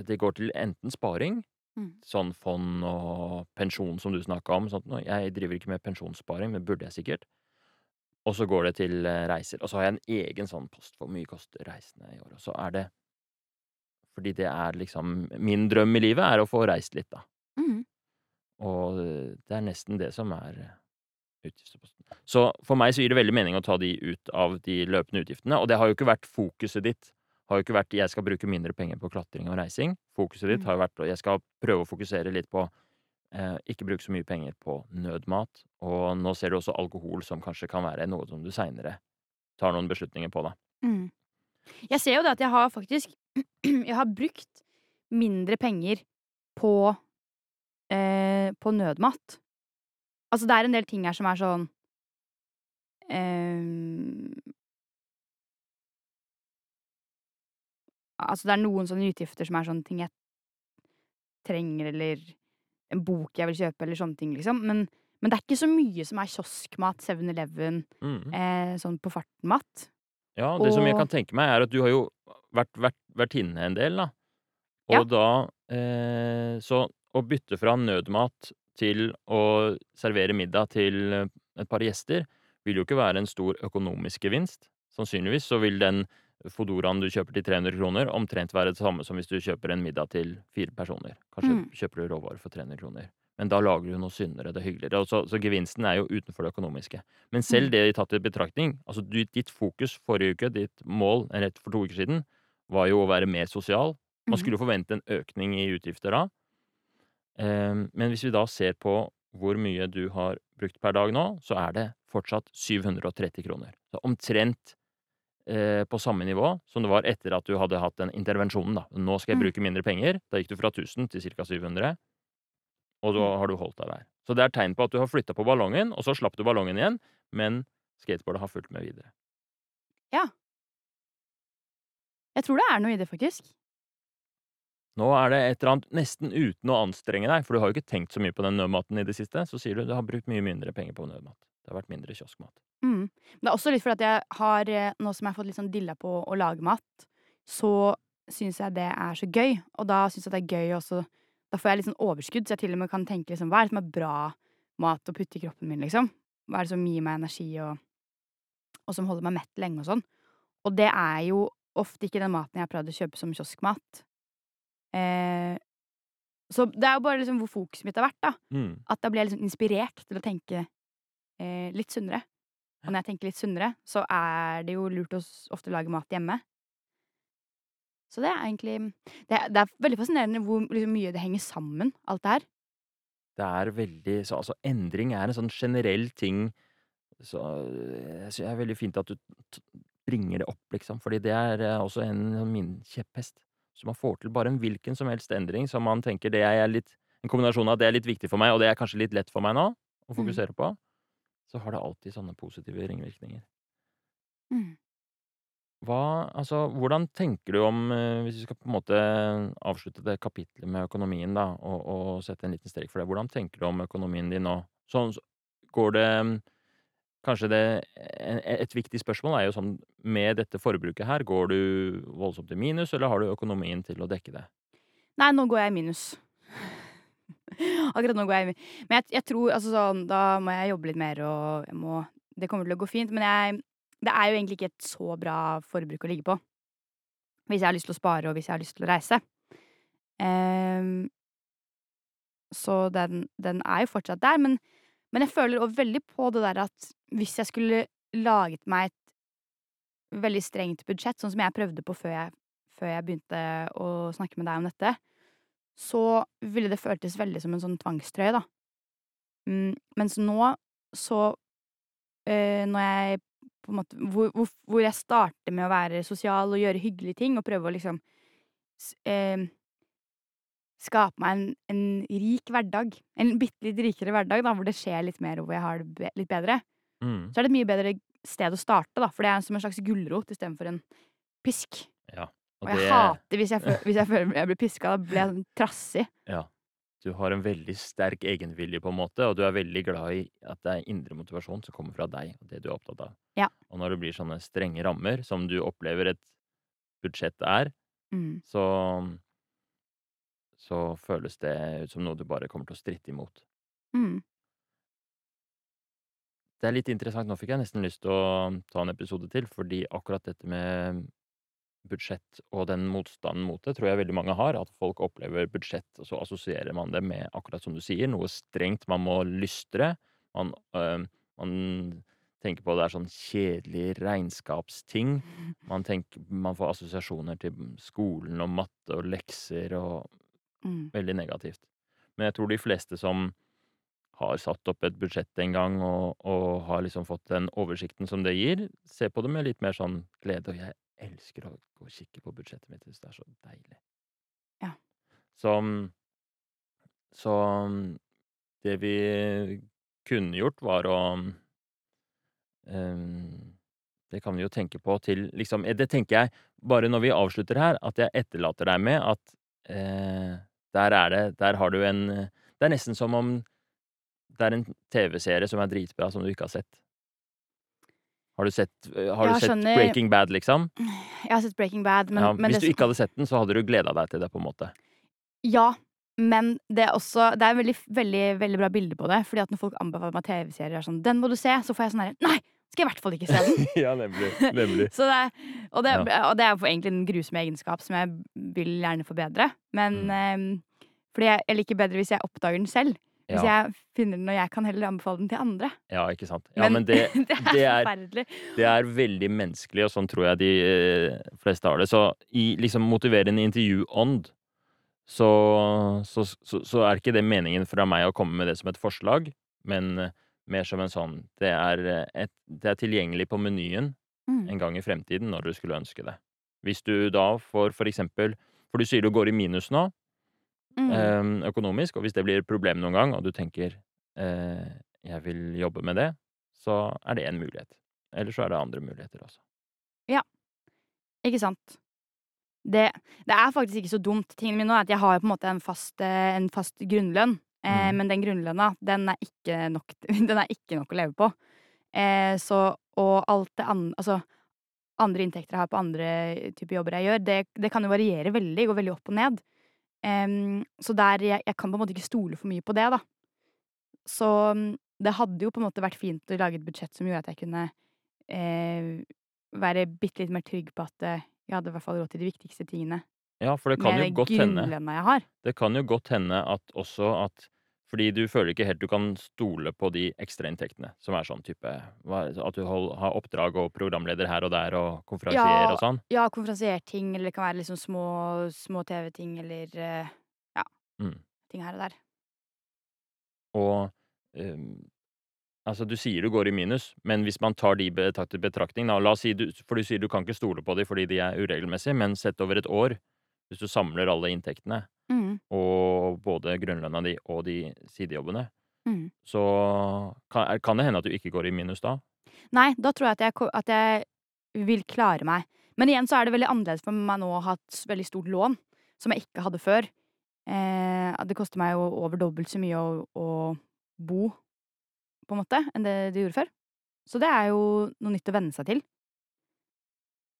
Det går til enten sparing, Mm. sånn fond og pensjon som du snakka om. Sånt. Jeg driver ikke med pensjonssparing, men burde jeg sikkert. Og så går det til eh, reiser. Og så har jeg en egen sånn post for mye koster reisene i år. Og så er det Fordi det er liksom Min drøm i livet er å få reist litt, da. Mm. Og eh, det er nesten det som er eh, utgiftsposten. Så for meg så gir det veldig mening å ta de ut av de løpende utgiftene. Og det har jo ikke vært fokuset ditt. Har jo ikke vært 'jeg skal bruke mindre penger på klatring og reising'. Fokuset ditt Mm. har jo vært 'jeg skal prøve å fokusere litt på eh, ikke bruke så mye penger på nødmat'. Og nå ser du også alkohol som kanskje kan være noe som du seinere tar noen beslutninger på, da. Mm. Jeg ser jo det at jeg har faktisk Jeg har brukt mindre penger på eh, på nødmat. Altså, det er en del ting her som er sånn eh, Altså, det er noen sånne utgifter som er sånne ting jeg trenger, eller en bok jeg vil kjøpe, eller sånne ting, liksom. Men, men det er ikke så mye som er kioskmat, 7-Eleven, Mm. eh, sånn på farten-mat. Ja, det som jeg kan tenke meg, er at du har jo vært, vært, vært inne en del, da. Og Ja. da eh, Så å bytte fra nødmat til å servere middag til eh, et par gjester vil jo ikke være en stor økonomisk gevinst. Sannsynligvis så vil den Fodoraen du kjøper til 300 kroner, omtrent være det samme som hvis du kjøper en middag til fire personer. Kanskje Mm. kjøper du råvarer for 300 kroner. Men da lager du noe sunnere, det er hyggeligere. Så, så gevinsten er jo utenfor det økonomiske. Men selv det det tatt i betraktning, altså ditt fokus forrige uke, ditt mål rett for to uker siden, var jo å være mer sosial. Man Mhm. skulle jo forvente en økning i utgifter da. Ehm, men hvis vi da ser på hvor mye du har brukt per dag nå, så er det fortsatt 730 kroner. Så omtrent eh, på samme nivå som det var etter at du hadde hatt den intervensjonen. da. Nå skal jeg Mm. bruke mindre penger. Da gikk du fra 1000 til ca. 700. Og da Mm. har du holdt deg der. Så det er tegn på at du har flytta på ballongen, og så slapp du ballongen igjen, men skateboardet har fulgt med videre. Jeg tror det er noe i det, faktisk. Nå er det et eller annet nesten uten å anstrenge deg, for du har jo ikke tenkt så mye på den nødmaten i det siste, så sier du du har brukt mye mindre penger på nødmat. Det har vært mindre kioskmat. Mm. Det er også litt fordi at jeg har, eh, nå som jeg har fått litt sånn dilla på å lage mat, så syns jeg det er så gøy. Og da syns jeg det er gøy også Da får jeg litt sånn overskudd, så jeg til og med kan tenke liksom hva er det som er bra mat å putte i kroppen min, liksom? Hva er det som gir meg energi, og, og som holder meg mett lenge og sånn? Og det er jo ofte ikke den maten jeg har prøvd å kjøpe som kioskmat. Eh, så det er jo bare liksom hvor fokuset mitt har vært, da. Mm. At da blir jeg liksom inspirert til å tenke eh, litt sunnere. Og når jeg tenker litt sunnere, så er det jo lurt å ofte lage mat hjemme. Så det er egentlig Det er, det er veldig fascinerende hvor liksom, mye det henger sammen, alt det her. Det er veldig så, Altså, endring er en sånn generell ting Så jeg synes det er veldig fint at du bringer det opp, liksom, fordi det er eh, også en av min kjepphest. Så man får til bare en hvilken som helst endring som man tenker det er litt En kombinasjon av at det er litt viktig for meg, og det er kanskje litt lett for meg nå å fokusere på, så har det alltid sånne positive ringvirkninger. Mm. Hva Altså, hvordan tenker du om eh, Hvis vi skal på en måte avslutte det kapitlet med økonomien, da, og, og sette en liten strek for det, hvordan tenker du om økonomien din nå? Sånn, går det Kanskje det e- Et viktig spørsmål er jo sånn Med dette forbruket her, går du voldsomt i minus, eller har du økonomien til å dekke det? Nei, nå går jeg i minus. Akkurat nå går jeg i minus. Men jeg, jeg tror altså sånn Da må jeg jobbe litt mer, og jeg må Det kommer til å gå fint. Men jeg Det er jo egentlig ikke et så bra forbruk å ligge på. Hvis jeg har lyst til å spare, og hvis jeg har lyst til å reise. Um, så den, den er jo fortsatt der. Men, men jeg føler også veldig på det der at hvis jeg skulle laget meg et veldig strengt budsjett, sånn som jeg prøvde på før jeg, før jeg begynte å snakke med deg om dette, så ville det føltes veldig som en sånn tvangstrøye, da. Mm, mens nå, så øh, Når jeg på en måte hvor, hvor, hvor jeg starter med å være sosial og gjøre hyggelige ting, og prøve å liksom eh, Skape meg en, en rik hverdag. En bitte litt rikere hverdag, da, hvor det skjer litt mer, og hvor jeg har det litt bedre. Mm. Så er det et mye bedre sted å starte, da, for det er som en slags gulrot istedenfor en pisk. Ja. Og jeg hater hvis jeg, hvis jeg føler jeg blir piska. Da blir jeg sånn trassig. Ja. Du har en veldig sterk egenvilje, på en måte, og du er veldig glad i at det er indre motivasjon som kommer fra deg, og det du er opptatt av. Ja. Og når det blir sånne strenge rammer, som du opplever et budsjett er, Mm. så så føles det ut som noe du bare kommer til å stritte imot. Mm. Det er litt interessant. Nå fikk jeg nesten lyst til å ta en episode til, fordi akkurat dette med budsjett og den motstanden mot det, tror jeg veldig mange har. At folk opplever budsjett, og så assosierer man det med, akkurat som du sier, noe strengt. Man må lystre. Man, øh, man tenker på det er sånn kjedelig regnskapsting. Man, tenker, man får assosiasjoner til skolen og matte og lekser og Mm. veldig negativt. Men jeg tror de fleste som har satt opp et budsjett en gang og, og har liksom fått den oversikten som det gir, ser på det med litt mer sånn glede. Og jeg elsker å gå og kikke på budsjettet mitt. Jeg synes Det er så deilig. Ja. Så, så det vi kunne gjort, var å um, Det kan vi jo tenke på til liksom Det tenker jeg, bare når vi avslutter her, at jeg etterlater deg med at eh, der er det Der har du en Det er nesten som om det er en TV-serie som er dritbra, som du ikke har sett. Har du sett, eh, har du sett skjønner. Breaking Bad, liksom? Jeg har sett Breaking Bad, men, ja, men hvis det du ikke hadde sett den, så hadde du gleda deg til det, på en måte. Ja, men det er også Det er veldig, veldig, veldig bra bilde på det. Fordi at når folk anbefaler meg TV-serier, er sånn 'Den må du se', så får jeg sånn herre Nei! Skal jeg i hvert fall ikke se den. ja, nemlig. nemlig. Så det, og, det, og det er jo egentlig en grusom egenskap som jeg vil gjerne forbedre. Men Mm. um, fordi jeg, jeg liker bedre hvis jeg oppdager den selv. Hvis Ja, jeg finner den, og jeg kan heller anbefale den til andre. ja, ikke sant. Ja, men det, det er det er- det er veldig menneskelig, og sånn tror jeg de eh, fleste har det. Så i liksom motiverende intervjuånd så, så, så, så er ikke det meningen fra meg å komme med det som et forslag, men eh, mer som en sånn Det er, eh, et, det er tilgjengelig på menyen Mm. en gang i fremtiden når du skulle ønske det. Hvis du da får for eksempel For du sier du går i minus nå, Mm. eh, økonomisk, og hvis det blir et problem noen gang, og du tenker eh, jeg vil jobbe med det, så er det en mulighet. Eller så er det andre muligheter også. Ja. Ikke sant? Det, det er faktisk ikke så dumt. Tingen min nå er at jeg har på en måte en fast, eh, en fast grunnlønn. Eh, Mm. Men den grunnlønna, den er nok, den er ikke nok å leve på. Eh, så, og alt det andre Altså, andre inntekter jeg har på andre typer jobber jeg gjør, det, det kan jo variere veldig, gå veldig opp og ned. Eh, så der jeg, jeg kan på en måte ikke stole for mye på det, da. Så det hadde jo på en måte vært fint å lage et budsjett som gjorde at jeg kunne eh, være bitte litt mer trygg på at eh, jeg hadde i hvert fall råd til de viktigste tingene. Ja, for det kan jo godt hende. Det kan jo godt hende at også at fordi du føler ikke helt du kan stole på de ekstrainntektene, som er sånn type At du har oppdrag og programleder her og der og konferansier Ja. og sånn. Ja, konferansierting, eller det kan være liksom små, små TV-ting, eller eh, ja, Mm. ting her og der. Og um, Altså, du sier du går i minus, men hvis man tar de i betraktning da, La oss si du For du sier du kan ikke stole på de fordi de er uregelmessige, men sett over et år, hvis du samler alle inntektene, Mm, og både grunnlønna di og de sidejobbene, mm. så kan, kan det hende at du ikke går i minus da. Nei, da tror jeg at jeg, at jeg vil klare meg. Men igjen så er det veldig annerledes for meg nå å ha et veldig stort lån, som jeg ikke hadde før. Eh, det koster meg jo over dobbelt så mye å, å bo, på en måte, enn det det gjorde før. Så det er jo noe nytt å venne seg til.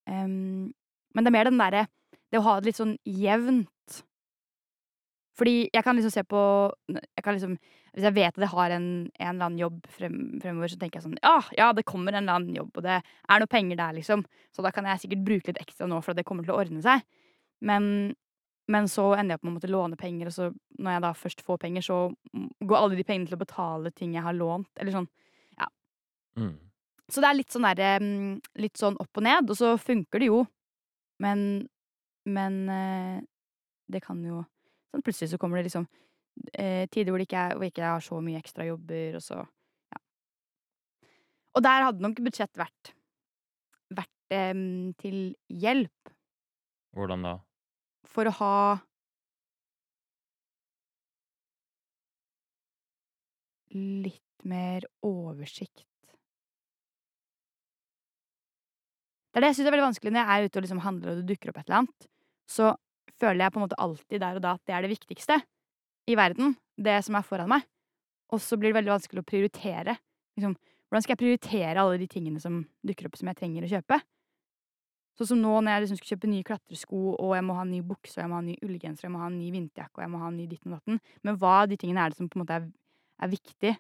Um, men det er mer den derre Det å ha det litt sånn jevnt. Fordi jeg kan liksom se på jeg kan liksom, Hvis jeg vet at jeg har en, en eller annen jobb frem, fremover, så tenker jeg sånn ah, Ja, det kommer en eller annen jobb, og det er noe penger der, liksom. Så da kan jeg sikkert bruke litt ekstra nå, for det kommer til å ordne seg. Men, men så ender jeg opp med å måtte låne penger, og så når jeg da først får penger, så går alle de pengene til å betale ting jeg har lånt, eller sånn. Mm. Så det er litt sånn derre Litt sånn opp og ned, og så funker det jo. Men Men eh, det kan jo sånn Plutselig så kommer det liksom eh, tider hvor, det ikke er, hvor ikke jeg har så mye ekstra jobber, og så Ja. Og der hadde nok budsjett vært vært em, til hjelp Hvordan da? for å ha litt mer oversikt. Det er det jeg syns er veldig vanskelig når jeg er ute og liksom handler og det dukker opp et eller annet. Så føler jeg på en måte alltid der og da at det er det viktigste i verden. Det som er foran meg. Og så blir det veldig vanskelig å prioritere. Liksom, hvordan skal jeg prioritere alle de tingene som dukker opp som jeg trenger å kjøpe? Sånn som nå når jeg liksom skal kjøpe nye klatresko, og jeg må ha ny bukse, og jeg må ha ny ullgenser, og jeg må ha ny vinterjakke, og jeg må ha ny ditten og datten. Men hva av de tingene er det som på en måte er, er viktig?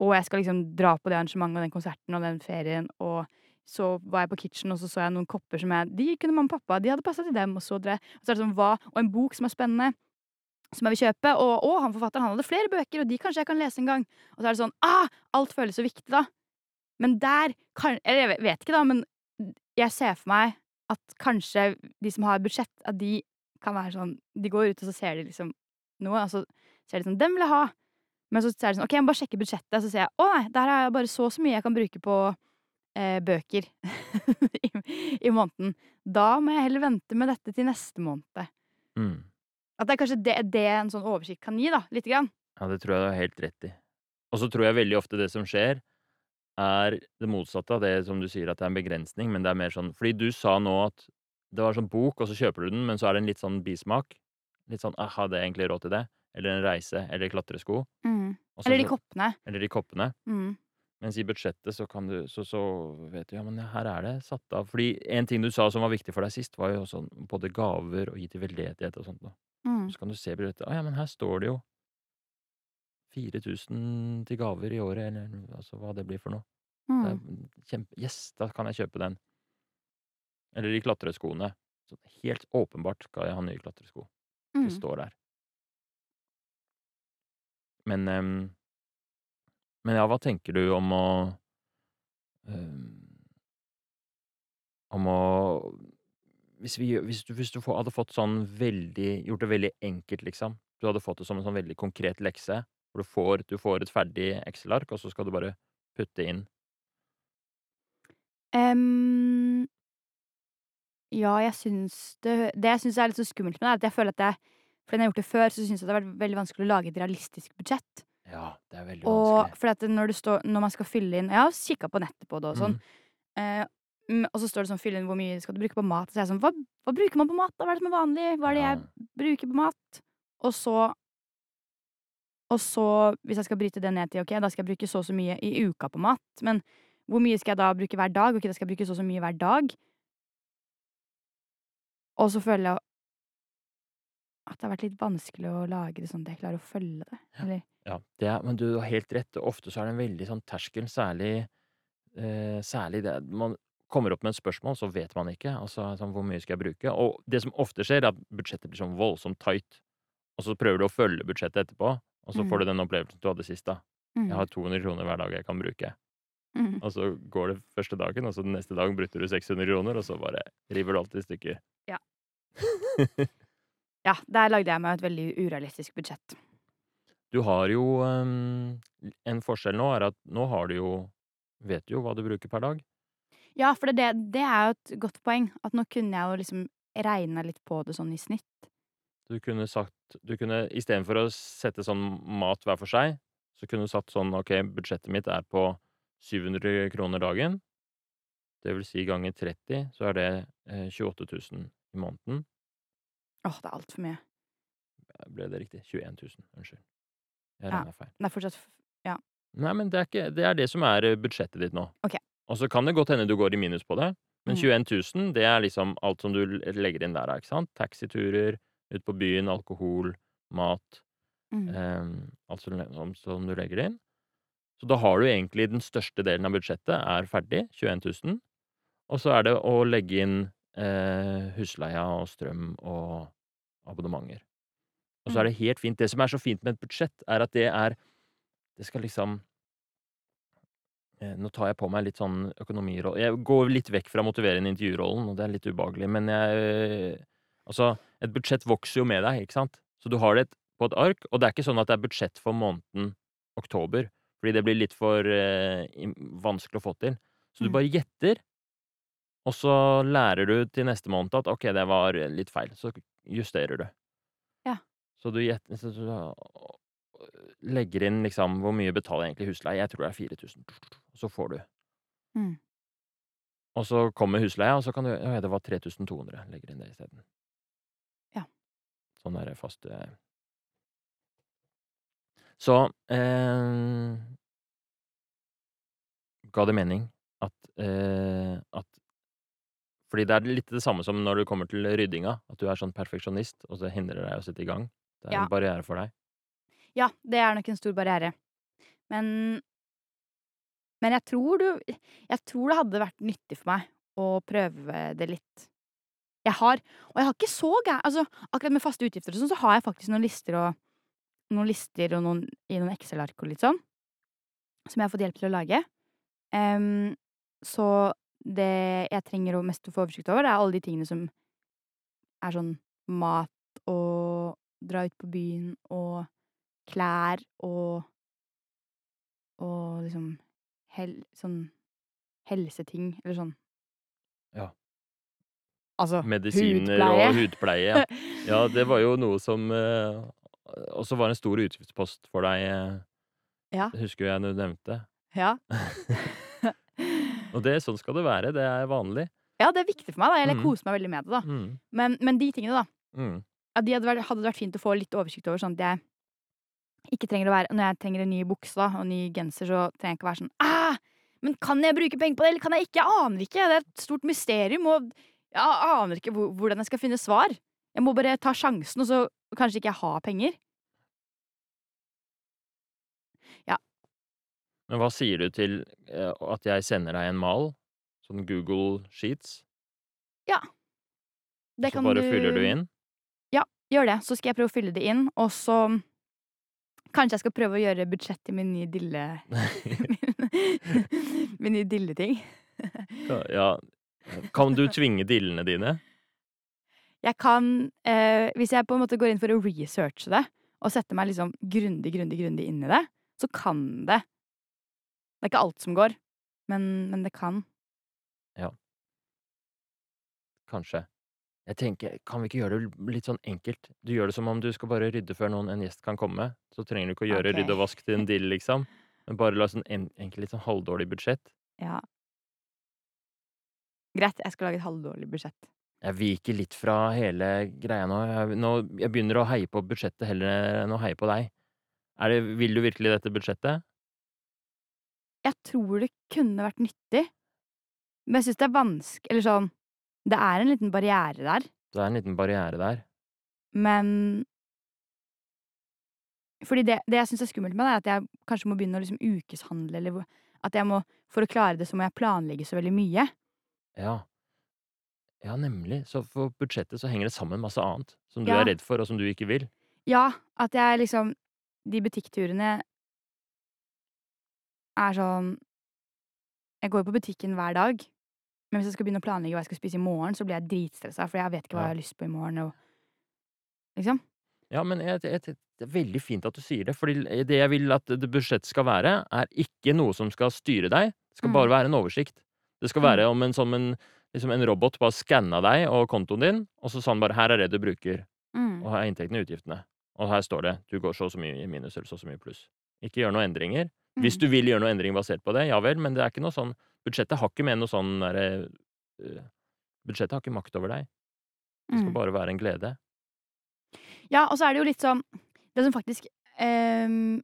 Og jeg skal liksom dra på det arrangementet og den konserten og den ferien, og så var jeg på Kitchen, og så så jeg noen kopper som jeg De kunne mamma og pappa, de hadde passa til dem, og så dere Og så er det sånn hva Og en bok som er spennende, som jeg vil kjøpe, og å, han forfatteren, han hadde flere bøker, og de kanskje jeg kan lese en gang. Og så er det sånn Ah! Alt føles så viktig, da. Men der kan Eller jeg vet ikke, da, men jeg ser for meg at kanskje de som har budsjett, at de kan være sånn De går ut, og så ser de liksom noe, og så ser de sånn Den vil jeg ha! Men så er det sånn OK, jeg må bare sjekke budsjettet, og så ser jeg å nei, der har jeg bare så så mye jeg kan bruke på eh, bøker i, i måneden. Da må jeg heller vente med dette til neste måned. Mm. At det er kanskje det, det en sånn oversikt kan gi, da. Lite grann. Ja, det tror jeg du har helt rett i. Og så tror jeg veldig ofte det som skjer, er det motsatte av det som du sier at det er en begrensning, men det er mer sånn Fordi du sa nå at det var sånn bok, og så kjøper du den, men så er det en litt sånn bismak. Litt sånn ah, 'Hadde jeg egentlig råd til det?' Eller en reise, eller klatresko. Mm. Også, Eller de koppene. Eller de koppene. Mm. Mens i budsjettet så kan du så, så vet du ja, men her er det satt av. Fordi en ting du sa som var viktig for deg sist, var jo sånn både gaver og gi til veldedighet og sånt noe. Mm. Så kan du se budsjettet Å ja, men her står det jo 4000 til gaver i året, eller altså hva det blir for noe. Det Mm. kjempe Yes, da kan jeg kjøpe den. Eller de klatreskoene. Så helt åpenbart skal jeg ha nye klatresko. Det Mm. står der. Men ehm, Men ja, hva tenker du om å um, Om å Hvis vi Hvis du, hvis du hadde fått sånn veldig Gjort det veldig enkelt, liksom. Du hadde fått det som en sånn veldig konkret lekse. Hvor du får, du får et ferdig Excel-ark, og så skal du bare putte inn um, ja, jeg syns det Det jeg syns er litt så skummelt med det, er at jeg føler at jeg fordi når jeg har gjort det før, så syns jeg det har vært veldig vanskelig å lage et realistisk budsjett. Ja, det er veldig Og vanskelig. når, står, når man skal fylle inn Jeg har kikka på nettet på det og sånn. Mm. Eh, og så står det sånn fyll inn hvor mye skal du bruke på mat. Så jeg er sånn hva, hva bruker man på mat, da? Hva er det som er vanlig? Hva er det Ja. jeg bruker på mat? Og så Og så, hvis jeg skal bryte det ned til ok, da skal jeg bruke så og så mye i uka på mat. Men hvor mye skal jeg da bruke hver dag? Ok, da skal jeg bruke så og så mye hver dag. Og så føler jeg at det har vært litt vanskelig å lage det sånn at jeg klarer å følge det. Eller Ja, det er, men du har helt rett. Ofte så er det en veldig sånn terskel, særlig eh, Særlig det Man kommer opp med et spørsmål, så vet man ikke. Altså sånn, hvor mye skal jeg bruke? Og det som ofte skjer, er at budsjettet blir sånn voldsomt tight. Og så prøver du å følge budsjettet etterpå, og så Mm. får du den opplevelsen du hadde sist, da. mm, Jeg har 200 kroner hver dag jeg kan bruke. mm. Og så går det første dagen, og så den neste dag brutter du 600 kroner, og så bare river du alt i stykker. Ja. Ja, der lagde jeg meg et veldig urealistisk budsjett. Du har jo ehm, En forskjell nå er at nå har du jo Vet du jo hva du bruker per dag? Ja, for det, det er jo et godt poeng. At nå kunne jeg jo liksom regna litt på det sånn i snitt. Du kunne sagt du kunne, Istedenfor å sette sånn mat hver for seg, så kunne du satt sånn Ok, budsjettet mitt er på 700 kroner dagen. Det vil si ganger 30, så er det eh, 28 000 i måneden. Åh, det er altfor mye. Ble det riktig? 21 000. Unnskyld. Jeg Ja. feil. Det er fortsatt f- Nei, men det er, ikke, det er det som er eh, budsjettet ditt nå. Ok. Og så kan det godt hende du går i minus på det, men Mm. 21 000, det er liksom alt som du legger inn der, ikke sant? Taxiturer, ut på byen, alkohol, mat, mm. eh, alt som, som du legger inn. Så da har du egentlig den største delen av budsjettet er ferdig, 21 000. Og så er det å legge inn eh, husleia og strøm og abonnementer. Og så er Mm. det helt fint. Det som er så fint med et budsjett, er at det er Det skal liksom eh, Nå tar jeg på meg litt sånn økonomirolle Jeg går litt vekk fra motiverende intervjurollen, og det er litt ubehagelig, men jeg Altså, et budsjett vokser jo med deg, ikke sant? Så du har det på et ark, og det er ikke sånn at det er budsjett for måneden oktober, fordi det blir litt for eh, vanskelig å få til. Så du Mm. bare gjetter, og så lærer du til neste måned at ok, det var litt feil. Så justerer du. Ja. Så du da legger inn liksom hvor mye betaler jeg egentlig husleie. Jeg tror det er 4000. Og så får du. Mm. Og så kommer husleia, og så kan du Ja, det var 3200. Legger inn det isteden. Ja. Sånn er det fast eh. Så eh, Ga det mening at, eh, at Fordi det er litt det samme som når du kommer til ryddinga. At du er sånn perfeksjonist, og så hindrer deg å sette i gang. Det er Ja. en barriere for deg. Ja, det er nok en stor barriere. Men Men jeg tror du Jeg tror det hadde vært nyttig for meg å prøve det litt. Jeg har Og jeg har ikke så gæren Altså, akkurat med faste utgifter og sånn, så har jeg faktisk noen lister og noen lister og noen i noen Excel-ark og litt sånn, som jeg har fått hjelp til å lage. Um, så det jeg trenger å mest å få oversikt over, det er alle de tingene som er sånn mat og dra ut på byen og klær og og liksom hel, sånn helseting, eller sånn Ja. Altså Medisiner hudpleie. og hudpleie, ja. Ja, det var jo noe som eh, også var en stor utgiftspost for deg, eh, Ja. husker jeg du nevnte. Ja. Og det, sånn skal det være, det er vanlig. ja, det er viktig for meg, da. Jeg Mm. koser meg veldig med det, da. Mm. Men, men de tingene, da. Mm. Ja, de hadde vært, hadde vært fint å få litt oversikt over, sånn at jeg ikke trenger å være Når jeg trenger en ny bukse da, og ny genser, så trenger jeg ikke å være sånn ah, Men kan jeg bruke penger på det, eller kan jeg ikke? Jeg aner ikke. Det er et stort mysterium, og jeg aner ikke hvordan jeg skal finne svar. Jeg må bare ta sjansen, og så kanskje ikke jeg har penger. Men hva sier du til eh, at jeg sender deg en mal? Sånn Google Sheets? Det så bare bare fyller du inn? Ja, Gjør det, så skal jeg prøve å fylle det inn, og så Kanskje jeg skal prøve å gjøre budsjett til min nye dille... min nye dilleting. ja. Kan du tvinge dillene dine? Jeg kan, eh, hvis jeg på en måte går inn for å researche det, og setter meg liksom grundig, grundig, grundig inn i det, så kan det. Det er ikke alt som går, men, men det kan. Ja. Kanskje. Jeg tenker, Kan vi ikke gjøre det litt sånn enkelt? Du gjør det som om du skal bare rydde før noen, en gjest kan komme. Så trenger du ikke å gjøre okay. rydd og vask til en dill, liksom. Men bare la sånn en, enkelt, litt sånn halvdårlig budsjett. Ja. Greit, jeg skal lage et halvdårlig budsjett. Jeg viker litt fra hele greia nå. Jeg, nå, jeg begynner å heie på budsjettet heller enn å heie på deg. Det, vil du virkelig dette budsjettet? Jeg tror det kunne vært nyttig, men jeg syns det er vanskelig Eller sånn Det er en liten barriere der, Det er en liten barriere der. men Fordi det, det jeg syns er skummelt med det, er at jeg kanskje må begynne å liksom ukeshandle, eller at jeg må For å klare det, så må jeg planlegge så veldig mye. Ja. Ja, nemlig. Så for budsjettet så henger det sammen masse annet som du Ja. er redd for, og som du ikke vil. Ja, at jeg liksom De butikkturene er sånn Jeg går jo på butikken hver dag, men hvis jeg skal begynne å planlegge hva jeg skal spise i morgen, så blir jeg dritstressa, for jeg vet ikke hva jeg har lyst på i morgen, og Liksom. Ja, men jeg, jeg, det er veldig fint at du sier det, for det jeg vil at det budsjettet skal være, er ikke noe som skal styre deg. Det skal Mm. bare være en oversikt. Det skal være om en, som en, liksom en robot bare skanna deg og kontoen din, og så sa han bare 'her er det du bruker', Mm. og her er inntektene og utgiftene. Og her står det 'du går så og så mye i minus eller så og så mye pluss'. Ikke gjør noen endringer. Hvis Mm. du vil gjøre noen endring basert på det, ja vel, men det er ikke noe sånn Budsjettet har ikke med noe sånn derre øh, Budsjettet har ikke makt over deg. Det skal Mm. bare være en glede. Ja, og så er det jo litt sånn Det som faktisk um,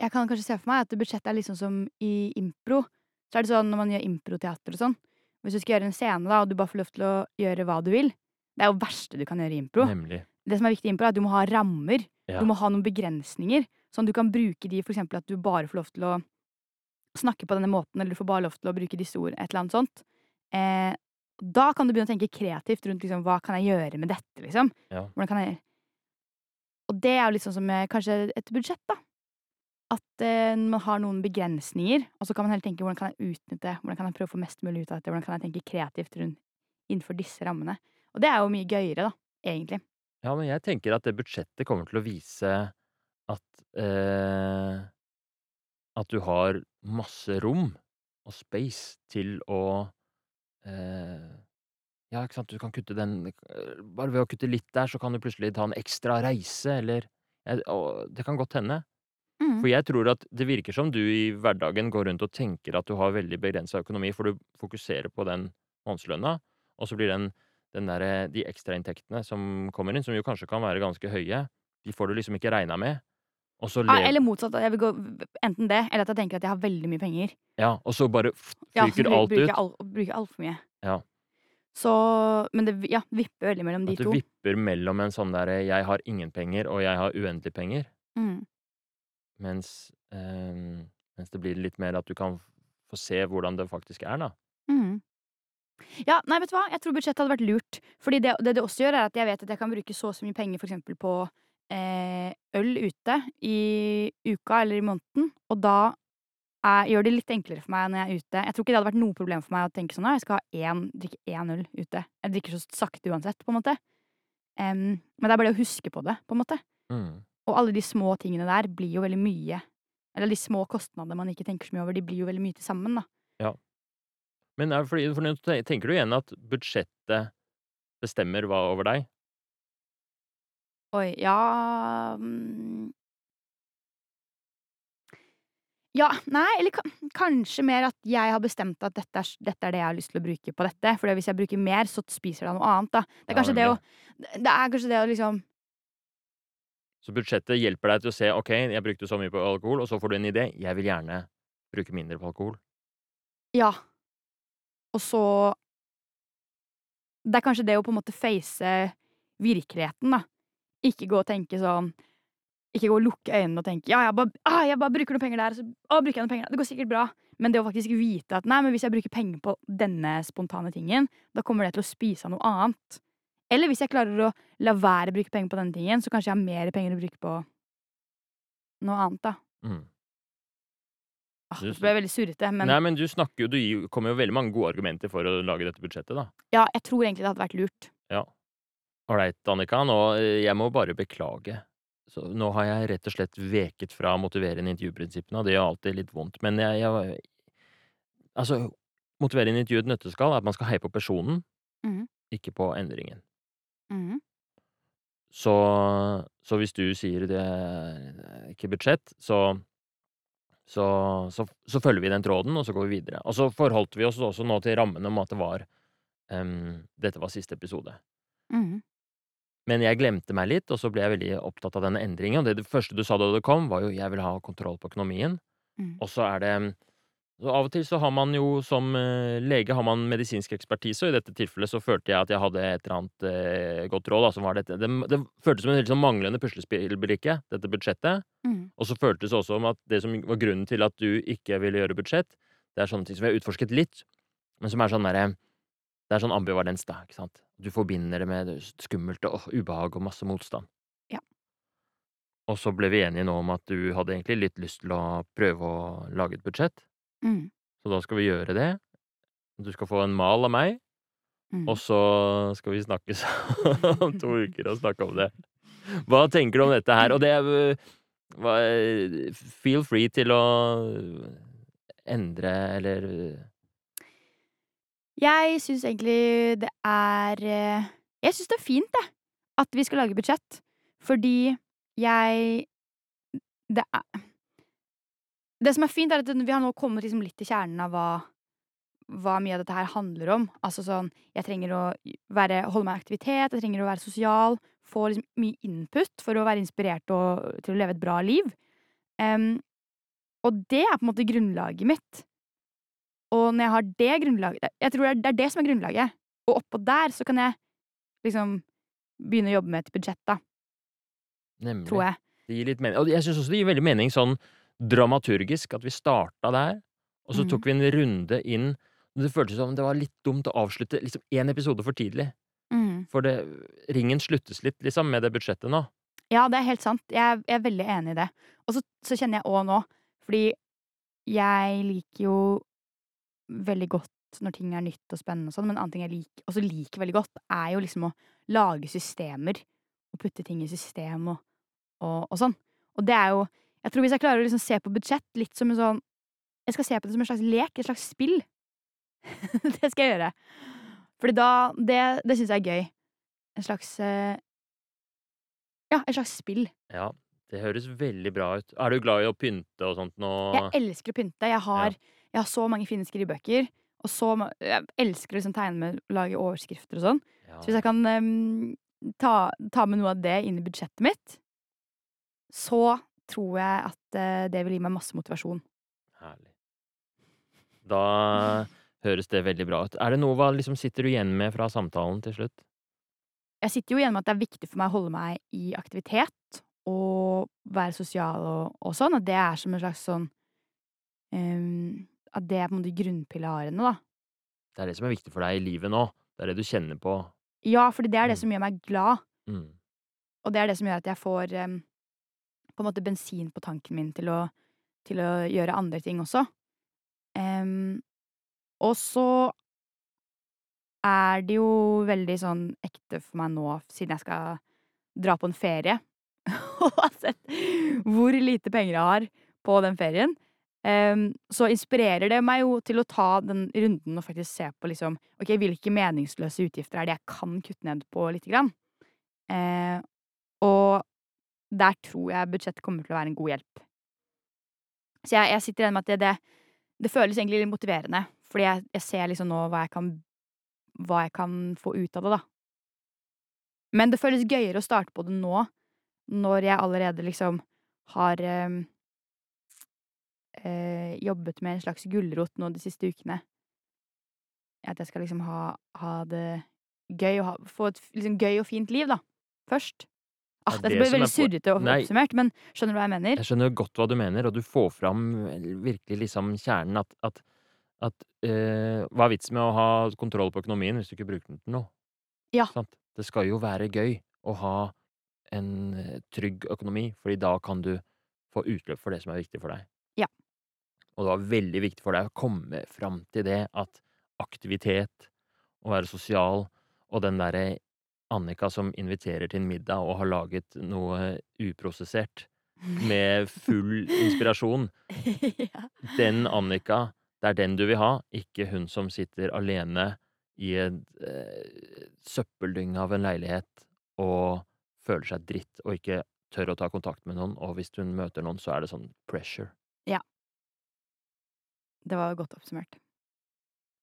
Jeg kan kanskje se for meg at budsjettet er sånn som i impro. Så er det sånn når man gjør improteater og sånn. Hvis du skal gjøre en scene, da, og du bare får lov til å gjøre hva du vil Det er jo det verste du kan gjøre i impro. Nemlig. Det som er viktig i impro, er at du må ha rammer. Ja. Du må ha noen begrensninger. Sånn du kan bruke de, for eksempel at du bare får lov til å snakke på denne måten, eller du får bare lov til å bruke disse ord, et eller annet sånt. Eh, da kan du begynne å tenke kreativt rundt liksom, hva kan jeg gjøre med dette, liksom. Ja. Hvordan kan jeg Og det er jo litt sånn som kanskje et budsjett, da. At eh, man har noen begrensninger, og så kan man heller tenke hvordan kan jeg utnytte, hvordan kan jeg prøve å få mest mulig ut av dette, hvordan kan jeg tenke kreativt rundt innenfor disse rammene. Og det er jo mye gøyere, da, egentlig. Ja, men jeg tenker at det budsjettet kommer til å vise at eh, At du har masse rom og space til å eh, Ja, ikke sant, du kan kutte den eh, Bare ved å kutte litt der, så kan du plutselig ta en ekstra reise, eller Det kan godt hende. Mm. For jeg tror at det virker som du i hverdagen går rundt og tenker at du har veldig begrensa økonomi, for du fokuserer på den månedslønna, og så blir den, den der, de ekstrainntektene som kommer inn, som jo kanskje kan være ganske høye, de får du liksom ikke regna med. Ja, eller motsatt. Jeg vil gå enten det, eller at jeg tenker at jeg har veldig mye penger. ja, og så bare fyker Ja, alt ut. jeg alt, bruker altfor mye. Ja. Så Men det ja, vipper veldig mellom de At du to. vipper mellom en sånn derre 'jeg har ingen penger', og 'jeg har uendelig penger', Mm. mens, eh, mens det blir litt mer at du kan få se hvordan det faktisk er, da. Mm. Ja, nei, vet du hva? Jeg tror budsjettet hadde vært lurt. Fordi det det, det også gjør, er at jeg vet at jeg kan bruke så og så mye penger for eksempel på øl ute i uka eller i måneden. Og da er, gjør det litt enklere for meg når jeg er ute. Jeg tror ikke det hadde vært noe problem for meg å tenke sånn jeg skal ha én, drikke én øl ute. Jeg drikker så sakte uansett, på en måte. Um, men det er bare det å huske på det, på en måte. Mm. Og alle de små tingene der blir jo veldig mye eller de små kostnadene man ikke tenker så mye over, de blir jo veldig mye til sammen, da. Men er det fordi for tenker du igjen at budsjettet bestemmer hva over deg? Oi, ja mm. Ja, nei, eller kanskje mer at jeg har bestemt at dette er dette er det jeg har lyst til å bruke på dette, for hvis jeg bruker mer, så spiser av noe annet, da. Det er Ja, det å det er kanskje det å liksom Så budsjettet hjelper deg til å se OK, jeg brukte så mye på alkohol, og så får du en idé. Jeg vil gjerne bruke mindre på alkohol. Ja. Og så Det er kanskje det å på en måte face virkeligheten, da. Ikke gå og tenke sånn Ikke gå og lukke øynene og tenke 'ja, jeg bare, ah, jeg bare bruker noen penger der, så å, bruker jeg noen penger der. Det går sikkert bra.' Men det å faktisk vite at 'nei, men hvis jeg bruker penger på denne spontane tingen, da kommer det til å spise av noe annet'. Eller hvis jeg klarer å la være å bruke penger på denne tingen, så kanskje jeg har mer penger å bruke på noe annet, da. Mm. Ah, det ble veldig surrete, men Nei, men du snakker jo Du kommer jo veldig mange gode argumenter for å lage dette budsjettet, da. ja, jeg tror egentlig det hadde vært lurt. Ålreit, Annika. Nå eh, Jeg må bare beklage. Så nå har jeg rett og slett veket fra motiverende intervjuprinsippene, og det gjør alltid litt vondt. Men jeg, jeg Altså, motiverende intervju i et nøtteskall er at man skal heie på personen, mm. ikke på endringen. Mhm. Så så hvis du sier det er ikke budsjett, så så så så følger vi den tråden, og så går vi videre. Og så forholdt vi oss også nå til rammen om at det var um, dette var siste episode. Mhm. Men jeg glemte meg litt, og så ble jeg veldig opptatt av denne endringen. Og det, det første du sa da det kom, var jo 'jeg vil ha kontroll på økonomien'. Mm. Og så er det så Av og til så har man jo som eh, lege har man medisinsk ekspertise, og i dette tilfellet så følte jeg at jeg hadde et eller annet eh, godt råd. Da, som var dette. Det, det føltes som en sånn manglende puslespillbrikke, dette budsjettet. Mm. Og så føltes det også som at det som var grunnen til at du ikke ville gjøre budsjett, det er sånne ting som vi har utforsket litt, men som er sånn derre Det er sånn ambivalens, da, ikke sant. Du forbinder det med skummelt og ubehag og masse motstand. Ja. Og så ble vi enige nå om at du hadde egentlig litt lyst til å prøve å lage et budsjett. Mhm. Så da skal vi gjøre det. Du skal få en mal av meg, mm. og så skal vi snakkes om to uker og snakke om det. Hva tenker du om dette her? Og det er øh, Feel free til å endre eller Jeg syns egentlig det er eh, Jeg syns det er fint, jeg, at vi skal lage budsjett. Fordi jeg Det er Det som er fint, er at vi har nå kommet liksom litt til kjernen av hva hva mye av dette her handler om. Altså sånn Jeg trenger å være, holde meg i aktivitet, jeg trenger å være sosial. Få liksom mye input for å være inspirert og til å leve et bra liv. Um, og det er på en måte grunnlaget mitt. Og når jeg har det grunnlaget Jeg tror det er- det som er grunnlaget. Og oppå der så kan jeg liksom begynne å jobbe med et budsjett, da. Nemlig. Tror jeg. Det gir litt mening. Og jeg syns også det gir veldig mening sånn dramaturgisk, at vi starta der, og så mm. tok vi en runde inn. Det føltes som det var litt dumt å avslutte liksom én episode for tidlig. Mm. For det, ringen sluttes litt, liksom, med det budsjettet nå. Ja, det er helt sant. Jeg jeg er veldig enig i det. Og så, så kjenner jeg òg nå, fordi jeg liker jo veldig godt når ting er nytt og spennende og sånn, men en annen ting jeg liker, også liker veldig godt, er jo liksom å lage systemer. Og putte ting i system og, og, og sånn. Og det er jo Jeg tror hvis jeg klarer å liksom se på budsjett litt som en sånn Jeg skal se på det som en slags lek, et slags spill. det skal jeg gjøre. Fordi da Det, det syns jeg er gøy. En slags eh, Ja, et slags spill. Ja, det høres veldig bra ut. Er du glad i å pynte og sånt nå? Jeg elsker å pynte. Jeg har, jeg har så mange fine skrivebøker. Og så Jeg elsker å liksom tegne med å lage overskrifter og sånn. Ja, Så hvis jeg kan um, ta, ta med noe av det inn i budsjettet mitt, så tror jeg at uh, det vil gi meg masse motivasjon. herlig. Da høres det veldig bra ut. Er det noe hva liksom sitter du igjen med fra samtalen til slutt? Jeg sitter jo igjen med at det er viktig for meg å holde meg i aktivitet og være sosial og, og sånn. og det er som en slags sånn em, At det er på en måte grunnpilarene, da. Det er det som er viktig for deg i livet nå. Det er det du kjenner på. Ja, fordi det er det Mm. som gjør meg glad. Mm. Og det er det som gjør at jeg får um, på en måte bensin på tanken min til å, til å gjøre andre ting også. Um, og så er det jo veldig sånn ekte for meg nå, siden jeg skal dra på en ferie, og har sett hvor lite penger jeg har på den ferien. Em, så inspirerer det meg jo til å ta den runden og faktisk se på liksom Ok, hvilke meningsløse utgifter er det jeg kan kutte ned på lite grann? Eh, og der tror jeg budsjett kommer til å være en god hjelp. Så jeg, jeg sitter igjen med at det, det, det føles egentlig litt motiverende, fordi jeg, jeg ser liksom nå hva jeg kan hva jeg kan få ut av det, da. Men det føles gøyere å starte på det nå, når jeg allerede liksom har em, eh, jobbet med en slags gulrot nå de siste ukene. At jeg skal liksom ha, ha det gøy og ha, få et liksom gøy og fint liv, da. Først. Ah, Det er veldig surrete og oppsummert, men skjønner du hva jeg mener? Jeg skjønner godt hva du mener, og du får fram virkelig liksom kjernen at, at, at eh, Hva er vitsen med å ha kontroll på økonomien hvis du ikke bruker den til noe? Ja. Sant? Det skal jo være gøy å ha en eh, trygg økonomi, fordi da kan du få utløp for det som er viktig for deg. Ja. Og det var veldig viktig for deg å komme fram til det at aktivitet, å være sosial, og den derre Annika som inviterer til en middag og har laget noe uprosessert med full inspirasjon. Den Annika, det er den du vil ha, ikke hun som sitter alene i en eh, søppeldynge av en leilighet og føler seg dritt og ikke tør å ta kontakt med noen, og hvis hun møter noen, så er det sånn pressure. Det var godt oppsummert.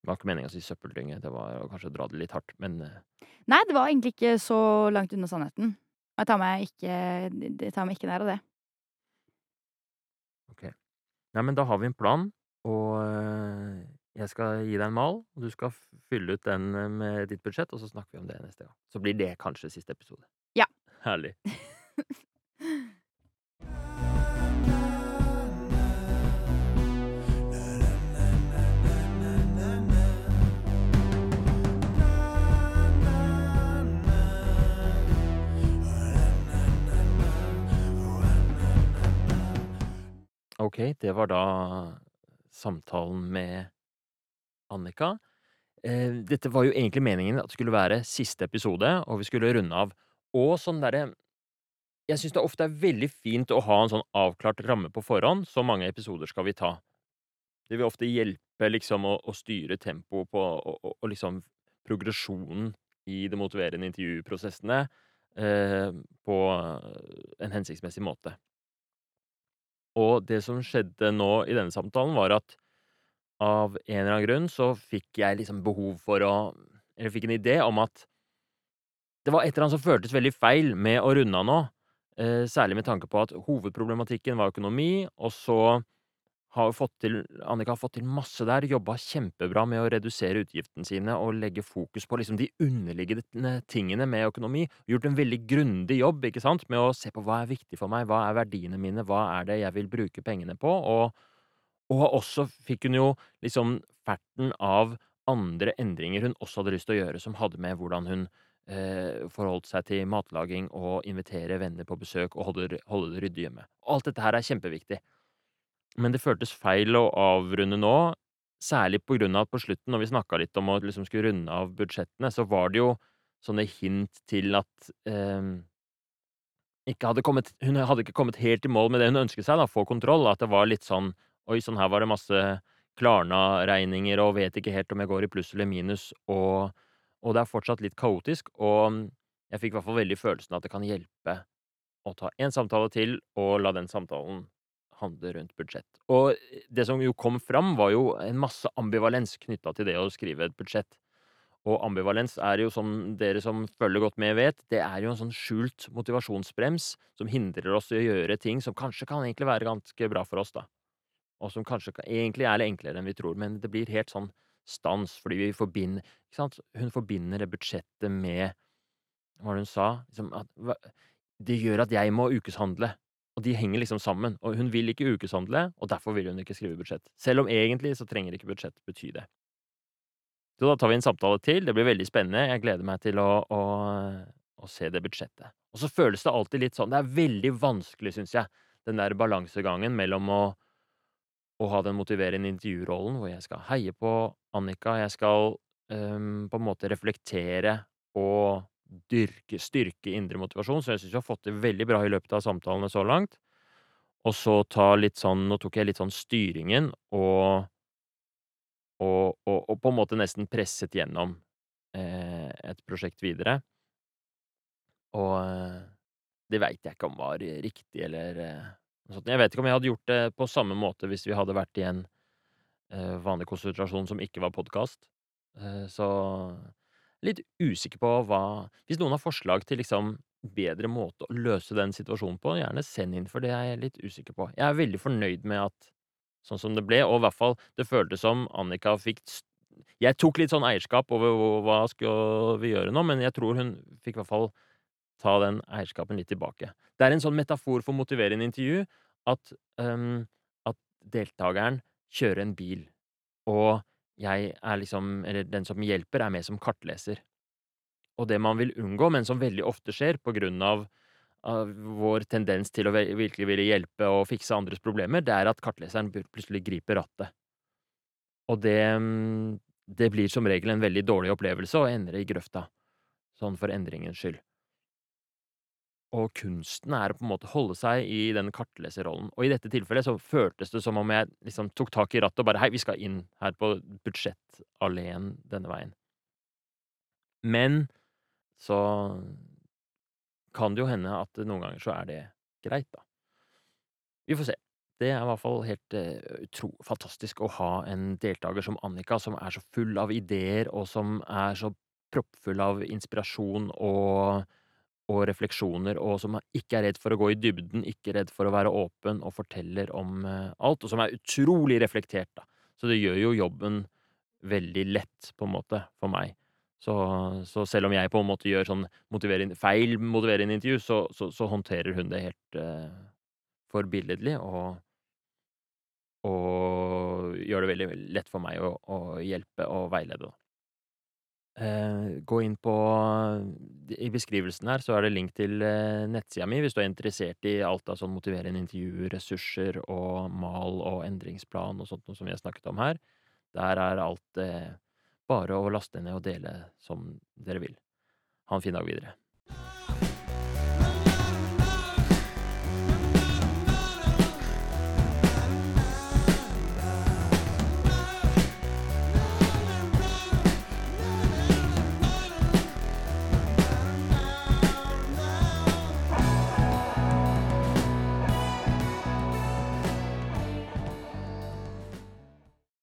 Det var ikke meningen å si søppeldynge, det var kanskje å dra det litt hardt, men eh, Nei, det var egentlig ikke så langt unna sannheten. Jeg tar meg ikke, det tar meg ikke nær av det. ok. Nei, men da har vi en plan, og eh, jeg skal gi deg en mal, og du skal fylle ut den eh, med ditt budsjett, og så snakker vi om det neste gang. Så blir det kanskje siste episode. Ja. Herlig. Ok, det var da samtalen med Annika. Eh, dette var jo egentlig meningen at det skulle være siste episode, og vi skulle runde av. Og sånn derre Jeg syns det ofte er veldig fint å ha en sånn avklart ramme på forhånd. Så mange episoder skal vi ta. Det vil ofte hjelpe liksom å, å styre tempoet på og, og, liksom progresjonen i de motiverende intervjuprosessene eh, på en hensiktsmessig måte. Og det som skjedde nå i denne samtalen, var at av en eller annen grunn så fikk jeg liksom behov for å Eller fikk en idé om at det var et eller annet som føltes veldig feil med å runde av nå. Eh, særlig med tanke på at hovedproblematikken var økonomi, og så har fått til Annika har fått til masse der, jobba kjempebra med å redusere utgiftene sine og legge fokus på liksom de underliggende tingene med økonomi. Gjort en veldig grundig jobb ikke sant, med å se på hva er viktig for meg, hva er verdiene mine, hva er det jeg vil bruke pengene på, og, og også fikk hun jo liksom ferten av andre endringer hun også hadde lyst til å gjøre, som hadde med hvordan hun eh, forholdt seg til matlaging og invitere venner på besøk og holde, holde det ryddig hjemme. Alt dette her er kjempeviktig. Men det føltes feil å avrunde nå, særlig på grunn av at på slutten, når vi snakka litt om å liksom skulle runde av budsjettene, så var det jo sånne hint til at eh, hadde kommet, hun hadde ikke kommet helt i mål med det hun ønsket seg, da, få kontroll. At det var litt sånn Oi, sånn her var det masse Klarna-regninger og vet ikke helt om jeg går i pluss eller minus, og, og det er fortsatt litt kaotisk. Og jeg fikk i hvert fall veldig følelsen at det kan hjelpe å ta én samtale til, og la den samtalen handle rundt budsjett. Og det som jo kom fram, var jo en masse ambivalens knytta til det å skrive et budsjett. Og ambivalens er jo, som dere som følger godt med vet, det er jo en sånn skjult motivasjonsbrems som hindrer oss i å gjøre ting som kanskje kan egentlig være ganske bra for oss, da. Og som kanskje kan, egentlig er litt enklere enn vi tror, men det blir helt sånn stans, fordi vi forbinder Ikke sant? Hun forbinder det budsjettet med Hva var det hun sa? Liksom at Det gjør at jeg må ukeshandle. Og de henger liksom sammen. Og hun vil ikke ukeshandle, og derfor vil hun ikke skrive budsjett. Selv om egentlig så trenger ikke budsjett bety det. Så da tar vi en samtale til. Det blir veldig spennende. Jeg gleder meg til å, å, å se det budsjettet. Og så føles det alltid litt sånn Det er veldig vanskelig, syns jeg, den der balansegangen mellom å, å ha den motiverende intervjurollen, hvor jeg skal heie på Annika, jeg skal øhm, på en måte reflektere og dyrke, styrke indre motivasjon, så jeg syns vi har fått det veldig bra i løpet av samtalene så langt. Og så ta litt sånn Nå tok jeg litt sånn styringen og og og og på en måte nesten presset gjennom, eh, et prosjekt videre. Og eh, det veit jeg ikke om var riktig eller eh, noe sånt. Jeg vet ikke om jeg hadde gjort det på samme måte hvis vi hadde vært i en eh, vanlig konsentrasjon som ikke var podkast. Eh, så litt usikker på hva Hvis noen har forslag til liksom bedre måte å løse den situasjonen på, gjerne send inn, for det er jeg litt usikker på. Jeg er veldig fornøyd med at sånn som det ble, og i hvert fall det føltes som Annika fikk Jeg tok litt sånn eierskap over hva skal vi gjøre nå, men jeg tror hun fikk i hvert fall ta den eierskapen litt tilbake. Det er en sånn metafor for motiverende intervju at, um, at deltakeren kjører en bil, og jeg er liksom Eller den som hjelper, er med som kartleser. Og det man vil unngå, men som veldig ofte skjer på grunn av, av vår tendens til å virkelig ville hjelpe og fikse andres problemer, det er at kartleseren plutselig griper rattet. Og det det blir som regel en veldig dårlig opplevelse og ender i grøfta. Sånn for endringens skyld. Og kunsten er å på en måte holde seg i den kartleserrollen. Og i dette tilfellet så føltes det som om jeg liksom tok tak i rattet og bare Hei, vi skal inn her på budsjettalleen denne veien. Men så kan det jo hende at noen ganger så er det greit, da. Vi får se. Det er i hvert fall helt uh, utro fantastisk å ha en deltaker som Annika, som er så full av ideer, og som er så proppfull av inspirasjon og og refleksjoner, og som ikke er redd for å gå i dybden, ikke redd for å være åpen og forteller om uh, alt, og som er utrolig reflektert, da. Så det gjør jo jobben veldig lett, på en måte, for meg. Så, så selv om jeg på en måte gjør sånn motiverende, feil motiverende intervju, så, så, så, håndterer hun det helt uh, forbilledlig, og, og gjør det veldig lett for meg å, å hjelpe og veilede, da. Eh, gå inn på I beskrivelsen her så er det link til eh, nettsida mi hvis du er interessert i alt av sånn motiverende intervjuressurser og mal og endringsplan og sånt noe som vi har snakket om her. Der er alt eh, bare å laste ned og dele som dere vil. Ha en fin dag videre.